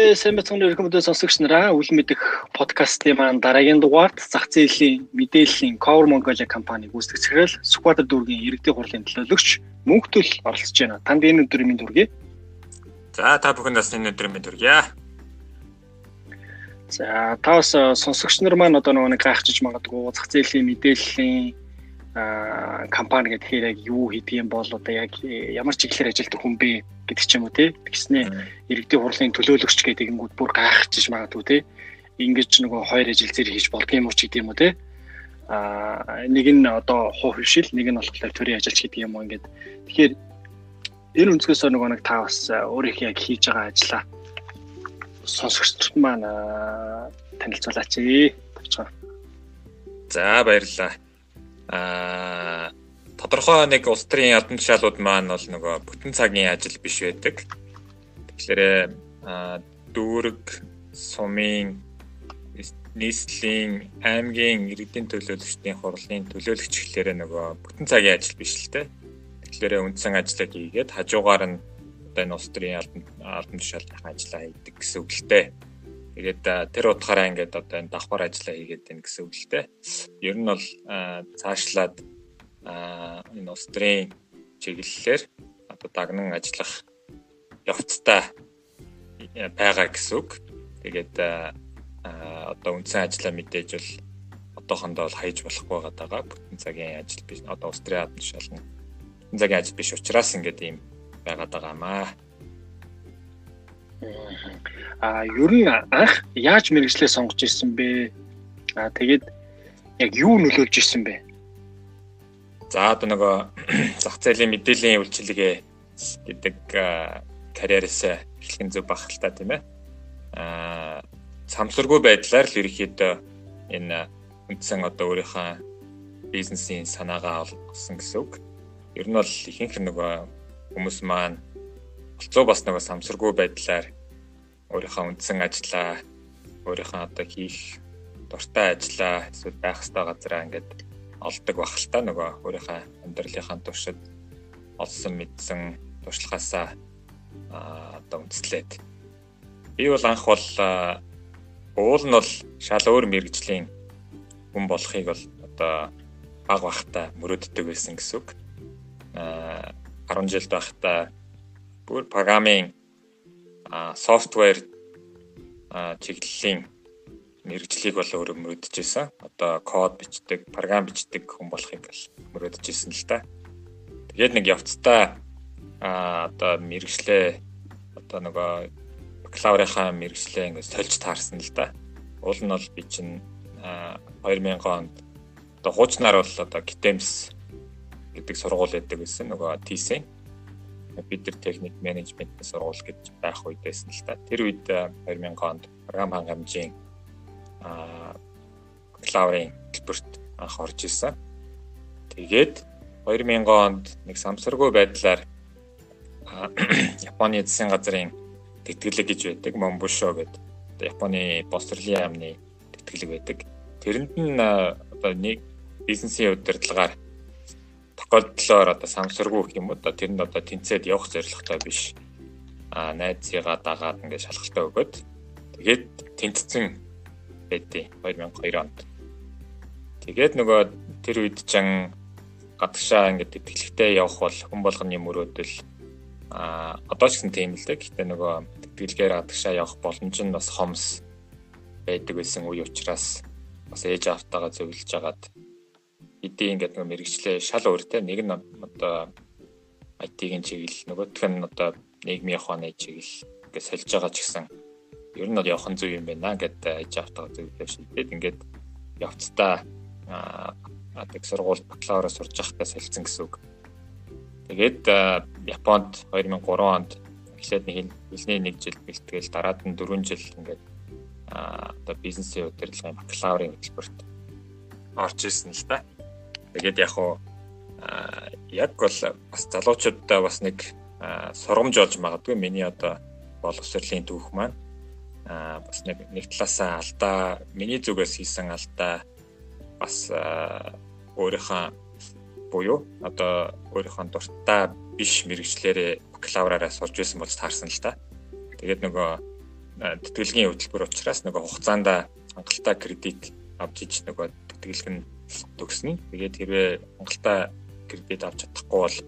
Э, сайн бацхан өрхөмөдөө сонсогч нараа үл мэдэх подкастын маань дараагийн дугаарт зах зээлийн мэдээллийн Cover Mongolia компаниг захирал Squatter дүүргийн иргэдийн хурлын төлөөлөгч мөнхтөл оролцож байна. Танд энэ өдрийн мэнд хүргэе. За та бүхэнд бас энэ өдрийн мэнд хүргье. За та бас э, сонсогч нар маань одоо нэг гайхчихж магадгүй зах зээлийн мэдээллийн компани гэхээр яг юу хийдэг юм бол одоо яг э, ямар чиглэлээр ажилладаг хүн бэ гэдэг ч юм уу тий. Тэгснээ иргэдийн хурлын төлөөлөгч гэдэг ингүүд бүр гайхчихж магадгүй тий. Ингиж нөгөө хоёр ажил зэрэг хийж болдго юм уу ч гэдэг юм уу тий. Аа нэг нь одоо хуу хөвшил, нэг нь болохоор төрийн ажилч гэдэг юм уу ингээд. Тэгэхээр энэ өнцгөөс нөгөө нэг та бас өөрийнхөө яг хийж байгаа ажлаа сонсогчд маань танилцуулаач. За баярлалаа аа тодорхой нэг улс төрийн албан тушаалууд маань бол нөгөө бүтэн цагийн ажил биш байдаг. Тэгэхээр дүүрэг, сумын, нийслэлийн, аймгийн иргэдийн төлөөлөгчдийн хурлын төлөөлөгч гэхлээрээ нөгөө бүтэн цагийн ажил биш л те. Тэгэхээр үндсэн ажлыг хийгээд хажуугаар нь одоо энэ улс төрийн албан албан тушаалын ажлаа хийдэг гэсэн үг л те. Тэгээд тэр утгаараа ингээд одоо энэ давхар ажиллаа хийгээд байна гэсэн үг л дээ. Ер нь бол цаашлаад энэ улс төрийн чиглэлээр одоо дагнан ажиллах явцтай байгаа гэсэн үг. Тэгээд одоо үндсэн ажиллаа мэдээж бол одоохондоо бол хаяж болохгүй байгаа. Бүтэн цагийн ажил биш. Одоо албан тушаал нь бүтэн цагийн ажил биш учраас ингээд ийм байгаад байгаамаа. А ер нь анх яаж мэрэгчлээ сонгож ирсэн бэ? А тэгээд яг юу нөлөөлж ирсэн бэ? За одоо нөгөө зах зээлийн мэдээллийн үйлчилгээ гэдэг карьерээс эхлэх зөв бах л та тийм ээ. Аа самсаргүй байдлаар л ерөөхдөө энэ үндсэн одоо өөрийнхөө бизнесийн санаагаа олгосон гэсэн үг. Ер нь бол ихэнх нөгөө хүмүүс маань болцоо бас нөгөө самсаргүй байдлаар өөрийнхөө үндсэн ажлаа өөрийнхөө одоо хийх дуртай ажлаа эсвэл байх ёстой газараа ингээд олдог бах л та нөгөө өөрийнхөө амьдралынхаа туршид олсон мэдсэн туршлагаасаа одоо үндэслээд би бол анх бол уул нь бол шал өөр мэрэгжлийн хүн болохыг бол одоо баг бахта мөрөөддөг байсан гэсэн үг. Аа 10 жил байхдаа бүр программын софтвер чиглэлийн мэрэгжлийг бол өөрөө мөрөдөжсэн. Одоо код бичдэг, програм бичдэг хүн болохыг бол мөрөдөжсэн л та. Тэгээд нэг явцдаа а одоо мэрэгчлээ одоо нөгөө бакалаврынхаа мэрэгчлээ ингээд сольж таарсан л да. Уул нь бол би чинь 2000 онд одоо хуучнаар бол одоо Gitems гэдэг сургууль байдаг гэсэн нөгөө TC компьютер техник менежментийн сургууль гэж байх үед байсан л та. Тэр үед 2000 онд програм хангамжийн бакалаврын хэлбэрт анх орж ирсэн. Тэгээд 2000 онд нэг самсаргүй байдлаар Японы засгийн газрын тэтгэлэг гэж байдаг Момбушо гэдэг. Японы босрлын яамны тэтгэлэг байдаг. Тэрэнд нь одоо нэг бизнесийн удирдлагаар тохиолдлоор одоо самсаргүй гэх юм уу одоо тэр нь одоо тэнцээд явах зорилготой биш а найзыгаа дагаад ингээд шалгалтаа өгөөд тэгээд тэнцсэн байдیں۔ 2002 онд. Тэгээд нөгөө тэр үед чан гадагшаа ингээд тэтгэлэгтэй явах бол хүн болгоны мөрөөдөл а одоо ч гэсэн тийм л дээ. Гэтэ нөгөө тэтгэлгээр гадагшаа явах боломж нь бас хомс байдаг байсан үе учраас бас ээж автагаа зөвлөж агаад эдийн ингээд нэг мэрэгчлээ шал өөртэй нэг нь одоо IT-ийн чиглэл нөгөөх нь одоо нийгмийн ухааны чиглэл ингээд сольж байгаа ч гэсэн ер нь бол явах нь зөв юм байна гэд аж автаа зөвлөв шийдээд ингээд явцдаа адаг сургууль бакалавра сурж байхдаа солилцсон гэсэн үг. Тэгээд Японд 2003 онд эхлээд нэг хэлний нэг жил бэлтгээл дараад нь 4 жил ингээд одоо бизнесийн удирдлагын бакалаврын хөтөлбөрт орж исэн л да. Тэгээд яг уу яг бол бас залуучуудаа бас нэг сургамж олж магадгүй миний одоо боловсролын түүх маань бас нэг нэг талаасаа алдаа миний зүгээс хийсэн алдаа бас өөрийнхөө буюу одоо өөрийнхөө дуртай биш мэрэгчлэрээ бакалавраараа сурж байсан болж таарсан л та. Тэгээд нөгөө тэтгэлгийн хөтөлбөр учраас нөгөө хугацаанд хангалттай кредит авч иж нөгөө тэтгэлэг нь төгснө. Тэгээд хэрвээ хангалттай кредит авч чадахгүй бол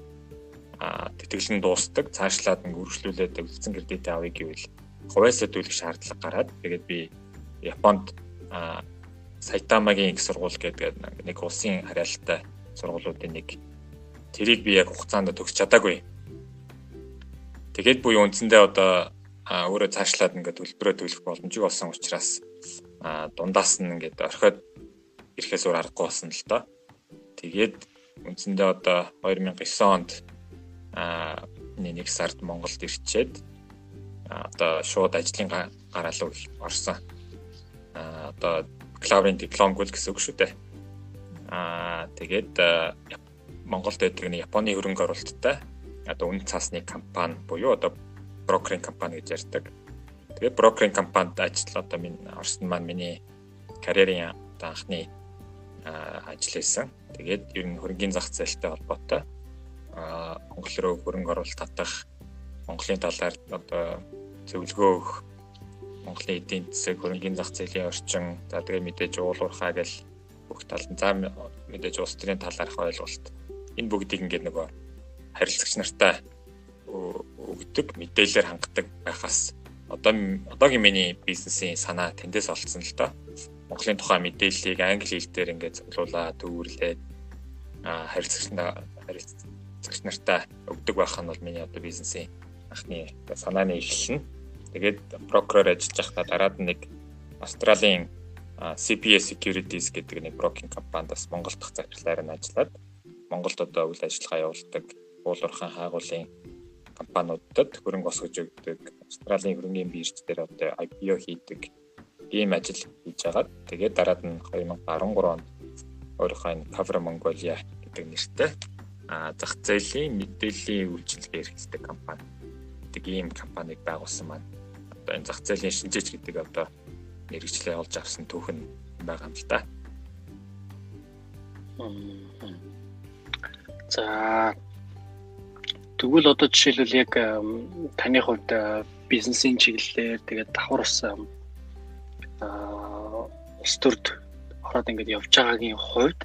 тэтгэлэг нь дуустдаг. Цаашлаад нэг үргэлжлүүлээд үлдсэн кредит авъя гэвэл хувьяасаа төлөх шаардлага гараад тэгээд би Японд Сайтамагийн их сургууль гэдэг нэг улсын харьяалалтай сургуулиудын нэг тэрийг би яг хугацаанд төгсч чадаагүй. Тэгээд буюу үндсэндээ одоо өөрөө цаашлаад ингээд төлбөрөө төлөх боломжгүй болсон учраас дундаас нь ингээд орхиод ирэхээс өөр аргагүй болсон л доо. Тэгээд үндсэндээ одоо 2009 онд а нэг сард Монголд ирчээд одоо шууд ажлын гараалуу орсон. а одоо бакалаврын дипломгүй л гэсэн үг шүү дээ. Аа тэгээд Монголд байдаг нэг Японы хөрөнгө оруулалттай одоо үнэ цаасны компани буюу одоо брокеринг компани гэж ярьдаг. Тэгээд брокеринг компанид ажил одоо минь орсон маань миний карьерийн анхны ажил байсан. Тэгээд ер нь хөрөнгөний зах зээлтэй холбоотой Монгол руу хөрөнгө оруулалт татах Монголын талаар одоо зөвлөгөө өгөх Монголын эдийн засаг, хөрөнгөний зах зээлийн орчин, за тэгээ мэдээж уулуурхаа гэл бүх тал нь за мэдээж улс төрийн талаарх ойлголт. Энэ бүгдийг ингээд нөгөө харилцагч нартай өгдөг, мэдээлэлээр хангадаг байхаас одоо одоогийн миний бизнесийн санаа тэндээс олцсон л доо. Монголын тухай мэдээллийг англи хэл дээр ингээд цуглуулад төвөрлээд харилцагч харилцагч нартай өгдөг байх нь бол миний одоо бизнесийн анхны санааны эхлэл нь. Тэгээд брокероор ажиллаж байхдаа дараад нэг Австралийн CPS Securities гэдэг нэг брокинг компаниас Монгол дахь захирлаар нь ажиллаад Монголд одоо үйл ажиллагаа явуулдаг уулуурхан хаагуулын компаниудад хөрөнгө босгож өгдөг Австралийн хөрөнгөний бирж дээр одоо IPO хийдэг ийм ажил хийж байгаа. Тэгээд дараад нь 2013 онд өөрийнхөө энэ Cover Mongolia гэдэг нэртэй а зах зээлийн мэдээллийн үйлчилгээ эрхэлдэг компани гэдэг ийм компанийг байгуулсан маань одоо энэ зах зээлийн шинжээч гэдэг одоо мэрэгчлээ олж авсан түүхэн байгаа юм л да. За тэгвэл одоо жишээлбэл яг таны хувьд бизнесийн чиглэлээр тэгээд давхар ус аа улс төрд ороод ингэж явж байгаагийн хувьд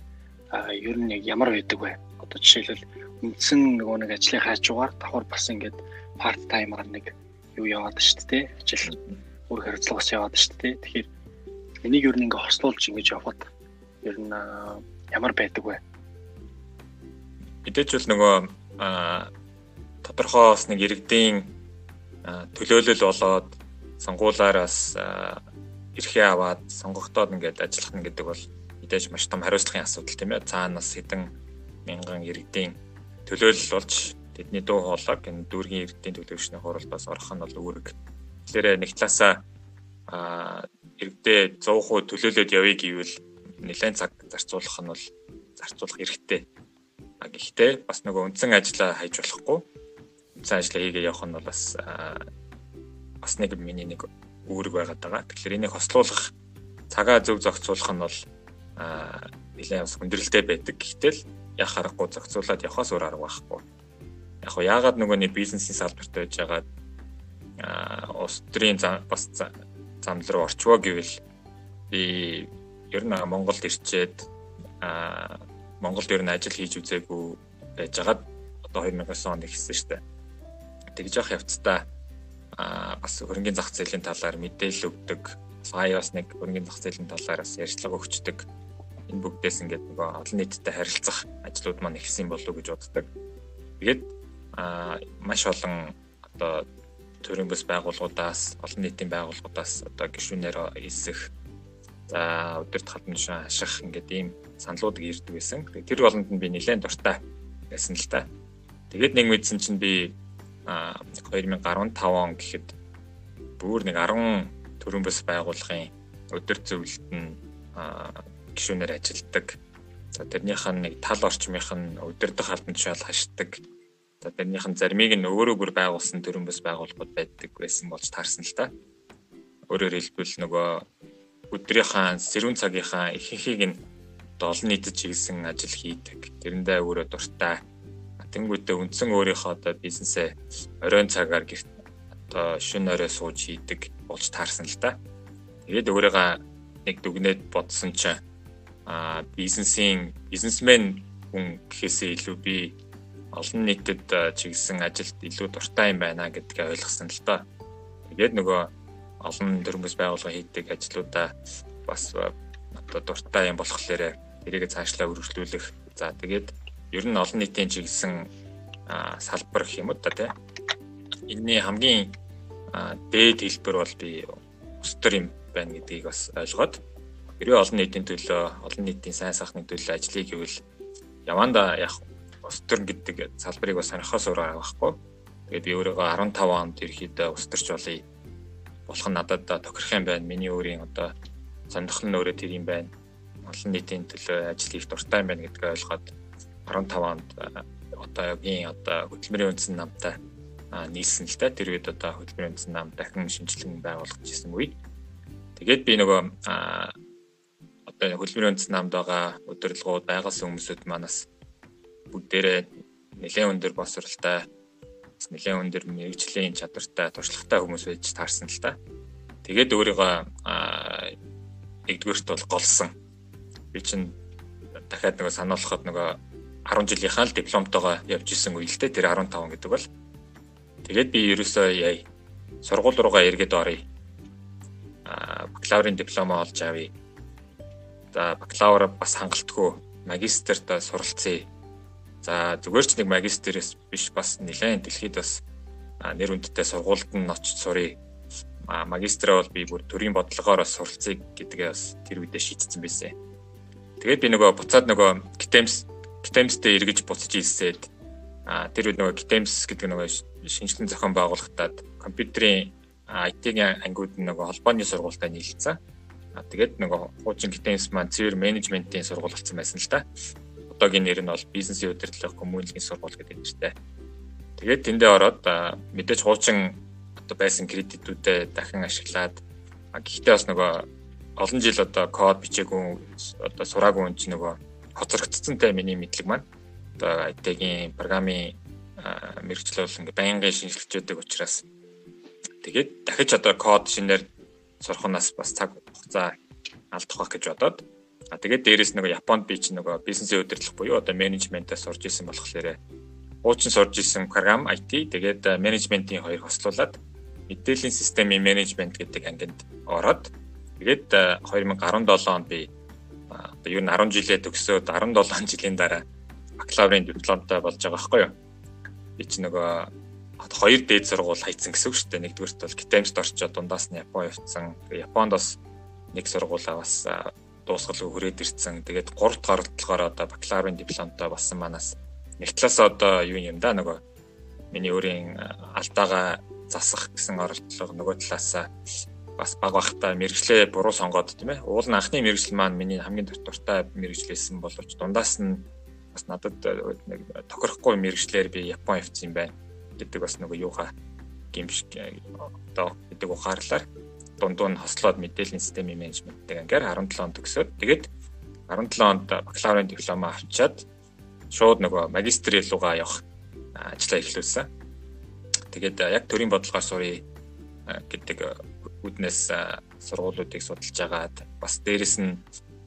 ер нь яг ямар байдаг вэ? Одоо жишээлбэл үндсэн нөгөө нэг ажлын хаажуугаар давхар бас ингэж part timer нэг юу яваад шүү дээ. Ажил өөр харилцаа бас яваад шүү дээ. Тэгэхээр энийг ер нь ингээ хослуулж ингэж явхад ер нь ямар байдаг вэ? Мэдээж бол нөгөө тодорхой бас нэг иргэдийн төлөөлөл болоод сонгуулаараас эрхээ аваад сонгогдоод ингээд ажиллах нь гэдэг бол мэдээж маш том хариуцлагын асуудал тийм ээ. Цаанаас хэдэн мянган иргэдийн төлөөлөл болж тэдний дуу хоолойг энэ дүүргийн иргэдийн төлөвшний хуралдаас орох нь бол үүрэг. Тэгэхээр нэг талаасаа а иргэдээ 100% төлөөлөд явъя гэвэл нэлээд цаг зарцуулах нь бол зарцуулах эрхтэй. А гэхдээ бас нөгөө үндсэн ажлаа хайж болохгүй. Үндсэн ажлаа хийгээ явах нь бол бас бас нэг миний нэг үүрэг байгаад байгаа. Тэгэхээр энийг хослуулах цагаа зөв зохицуулах нь бол нэлээд бас хүндрэлтэй байдаг. Гэтэл яах аргагүй зохицуулаад явахаас өөр арга байхгүй яг хоо яагаад нөгөөний бизнесийн салбарт байж байгаа улс төрийн бас зам руу орчвоо гэвэл би ер нь Монголд ирчээд Монголд ер нь ажил хийж үзээгүй байжгаад одоо 2009 онд ихсэн дээ. Тэгж явах явцдаа бас хөрөнгөний зах зээлийн талаар мэдээлэл өгдөг. Сая бас нэг хөрөнгөний зах зээлийн талаар бас ярьцлага өгчдөг. Энэ бүгдээс ингээд нөгөө олон нийттэй харилцах ажлууд маань ихсэн болов уу гэж боддог. Тэгээд а маш олон одоо төрийн бас байгууллагуудаас олон нийтийн байгууллагуудаас одоо гишүүнээр эсэх за өдөрт халдан жишээ аших ингээд ийм саналууд ирдэг байсан. Тэр болонд нь би нэлээд дуртай байсан л та. Тэгээд нэг мэдсэн чинь би 2015 он гэхэд бүр нэг 10 төрийн бас байгууллагын өдөр зөвлөлт нь гишүүнээр ажилладаг. За тэрнийх нь нэг тал орчмынх нь өдөрдох халдан жишээл хашдаг За тэрнийх нь заримыг нь өөрөө бүр байгуулсан төрөн бас байгууллагууд байдаг байсан болж таарсан л та. Өөрөөр хэлбэл нөгөө өдрийнхаа сэрүүн цагийнхаа ихэнхийг нь олон нийтэд чиглэсэн ажил хийдэг. Тэрэндээ өөрөө дуртай. Тэнгүүтээ үндсэн өөрийнхөө одоо бизнесээ оройн цагаар гэрт одоо шин орой сууж хийдэг. болж таарсан л да. Тэгээд өөрийгөө нэг дүгнээд бодсон чинь а бизнесийн бизнесмен хүн гэхээсээ илүү би олон нийтэд чиглэсэн ажилд илүү дуртай юм байна гэдгээ ойлгосон л доо. Тэгээд нөгөө олон төрөмбөс байгууллага хийдэг ажлуудаа бас одоо дуртай юм болохоор тэрийг цаашлаа үргэлжлүүлэх. За тэгээд ер нь олон нийтийн чиглэсэн салбар гэх юм уу та тий. Энийний хамгийн дээд хэлбэр бол би өстөр юм байна гэдгийг бас ойлгоод хэрвээ олон нийтийн төлөө олон нийтийн сайн сайхны төлөө ажлыг гэвэл яванда яг өстөр гэдэг салбарыг бас сонирхохоос өөр байхгүй. Тэгээд би өөрийгөө 15 онд ерөөхдөө өстөрч болъё. Болох нь надад тохирох юм байна. Миний өөрийн одоо сонирхол нь өөрөө тэр юм байна. Олон нийтийн төлөө ажил хийх дуртай юм байна гэдгийг ойлгоод 15 онд одоо ягийн одоо хөтөлмөрийн үндсэн намтай нийлсэн л та тэр үед одоо хөтөлмөрийн үндсэн нам дахин шинжилэн байгуулах гэсэн үед тэгээд би нөгөө одоо хөтөлмөрийн үндсэн намд байгаа удирдлагууд байгуулсан хүмүүсүүд манаас бүгдээрээ нэлээд өндөр босралтай нэлээд өндөр мэрэгжлийн чадвартай туршлагатай хүмүүс байж таарсан л та. Тэгээд өөрийгөө нэгдүгээрт бол голсон. Би чинь дахиад нөгөө сануулхад нөгөө 10 жилийнхаа л дипломтойгоо явж исэн үе л дээ тэр 15 гэдэг бол. Тэгээд би ерөөсөө яа сургууль руугаа эргээд оръё. а бакалаврын дипломоо олж авъя. За бакалавр бас хангалтгүй магистрт суралцъя За зүгээр ч нэг магистрээс биш бас нэлээд дэлхийд бас нэр хүндтэй сургуульд нь очиж сурыг магистраа бол би бүр төрийн бодлогоор суралцъя гэдгээ бас тэр үедээ шийдсэн байсан. Тэгээд би нөгөө буцаад нөгөө Gitems Gitems-тэй эргэж буцаж ийсээд а тэр үед нөгөө Gitems гэдэг нөгөө шинжилгээ зохион байгуулалтад компьютерийн IT-ийн ангиуд нөгөө холбооны сургуультай нийлцсэн. А тэгээд нөгөө хуучин Gitems маань цэвэр менежментийн сургууль болсон байсан л та одоогийн нэр нь бол бизнесийн удирдлага хүмүүнлэгийн сургууль гэдэг нэртэй. Тэгээд тэндээ ороод мэдээж хуучин одоо байсан кредитүүдэд дахин ашиглаад гэхдээ бас нөгөө олон жил одоо код бичээгүй одоо сураагүй хүн чинь нөгөө хоцрогдсонтай миний мэдлэг маань. Одоо IT-ийн программын мэрэгчлэл ингээ байнгын шинжилж байдаг учраас тэгээд дахиж одоо код шинээр сурахнаас бас цаг хугацаа алдах байх гэж бодоод А тэгээд дээрэс нөгөө Японд би чинь нөгөө бизнесийн удирдлага буюу одоо менежментээс сурж исэн болохоор хуучин сурж исэн програм IT тэгээд менежментийн хоёр хослуулад мэдээллийн системийн менежмент гэдэг ангинд ороод тэгээд 2017 онд би одоо ер нь 10 жилээ төгсөөд 17 жилийн дараа бакалаврын дипломтой болж байгаа байхгүй юу. Би чи нөгөө хоёр дээд сургууль хайцсан гэсэн үг шүү дээ. Нэгдүгээрт бол Китаймст орчоод дундаас нь Япон явцсан. Японд бас нэг сургуулаа бас дуусгал хүрээд ирсэн. Тэгээд 3 дахь оролдлогоор одоо бакалаврын дипломтой болсон манаас нэг талаас одоо юу юм да нөгөө миний өөрийн алдаагаа засах гэсэн оролдлого нөгөө талаас бас баг бахта мэрэгчлээ буруу сонгоод тийм ээ. Уул нь анхны мэрэгжил маань миний хамгийн дуртай мэрэгжлээсэн боловч дундаас нь бас надад нэг тохирохгүй мэрэгчлэр би Япон явцсан юм байна гэдэг бас нөгөө юуха гимшиг одоо гэдэг ухаарлаар дундуу нь хослоод мэдээллийн системийн менежменттэй ангаар 17 он төгсөөд тэгээд 17 онд бакалаврын дипломоо авчаад шууд нөгөө магистрийн руугаа явах ажлаа эхлүүлсэн. Тэгээд яг төрийн бодлогоор сурыг гэдэг үүднээс сургуулиудыг судалж агаад бас дээрэс нь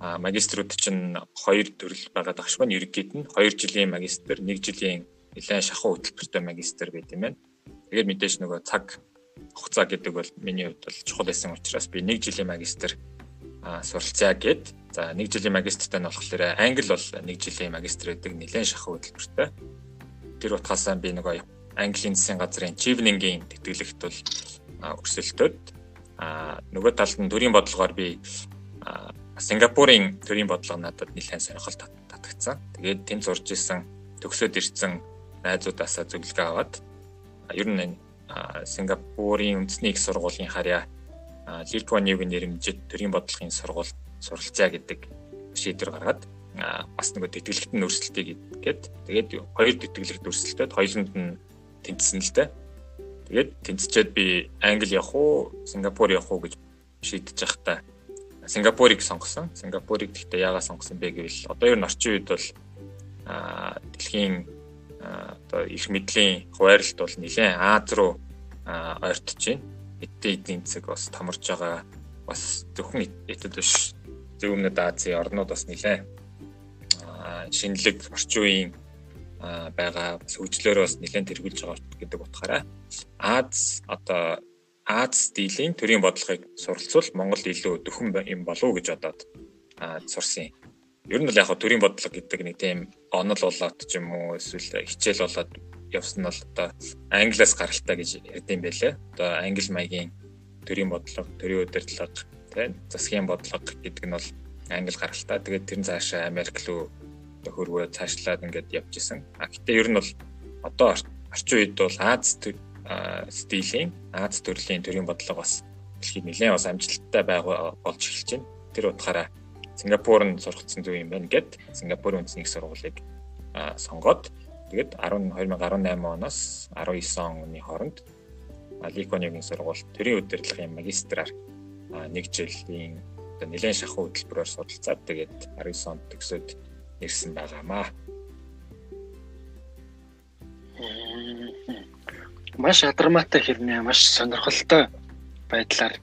магиструуд чинь хоёр төрөл байгаад багш маань ерөнхийд нь 2 жилийн магистр, 1 жилийн нэлээд шахуу хөтөлбөртэй магистр байт юм байна. Тэгээд мэдээж нөгөө цаг хугацаа гэдэг бол миний хувьд бол чухал байсан учраас би 1 жилийн магистр суралцъя гэд. За 1 жилийн магистртай нь болохоор англи бол 1 жилийн магистр гэдэг нэлээд шахах хөтөлбөртэй. Тэр утгаасаа би нөгөө английн засгийн газрын чивнингийн тэтгэлэгт бол өрсөлдөөд а нөгөө талд нь төрийн бодлогоор би Сингапурын төрийн бодлого надад нэлээд сонирхол татагдсан. Тэгээд тэнд сурж исэн төгсөөд ирсэн найзуудаасаа зөвлөгөө аваад ер нь Сингапурын үндэсний их сургуулийн харьяа Литуаниуг нэрмжид төрийн бодлогын сургууль суралцъя гэдэг шийдвэр гаргаад бас нөгөө тэтгэлэгт нь өрсөлдөе гэдэг. Тэгээд хоёр тэтгэлэгт өрсөлдөөд хоёуланд нь тэнцсэн л дээ. Тэгээд тэнцчээд би Англи явах уу, Сингапур явах уу гэж шийдэж байхдаа Сингапурыг сонгосон. Сингапурыг гэхдээ яагаад сонгосон бэ гэвэл одоо ер нь орчин үед бол дэлхийн одоо их мэдлийн хуваарлт бол нэлээд Аз руу ойртож байна. эдийн эдийн засаг бас томорж байгаа бас зөвхөн эдэд биш зөв өмнөд Азийн орнууд бас нэлээ шинэлэг орчин үеийн байгаа хөгжлөөр бас нэлээд тэргүүлж байгаа гэдэг утгаараа Аз одоо Аз стилийн төрийн бодлогыг суралцвал Монгол илүү дөхөн юм болов уу гэж бодоод сурсан. Ер нь бол яг төрийн бодлого гэдэг нэг тийм онол болоод ч юм уу эсвэл хичээл болоод явсан нь бол одоо англиас гаралтай гэж ярьдсан байлээ. Одоо англи маягийн төрийн бодлого, төрийн удирдлага, тийм засгийн бодлого гэдэг нь бол англи гаралтай. Тэгээд тэр нь цаашаа Америк руу хөрвөө цаашлаад ингээд явж исэн. А гэтээ ер нь бол одоо орчин үед бол Аз стилийн Аз төрлийн төрийн бодлого бас дэлхийд нэлээд бас амжилттай байгаа болж эхэлж байна. Тэр утгаараа Сингапур нь сургацсан зүйл юм байна гэд Сингапурын үндэсний их сургуулийг сонгоод тэгээд 10 2018 оноос 19 оны хооронд Ликонигийн сургууль төрийн удирдлагын магистраар нэг жилийн одоо нэлээд шахуу хөтөлбөрөөр судалцаад тэгээд 19 онд төгсөөд ирсэн байгаамаа. Маш адармаатай хэрнээ маш сонирхолтой байдлаар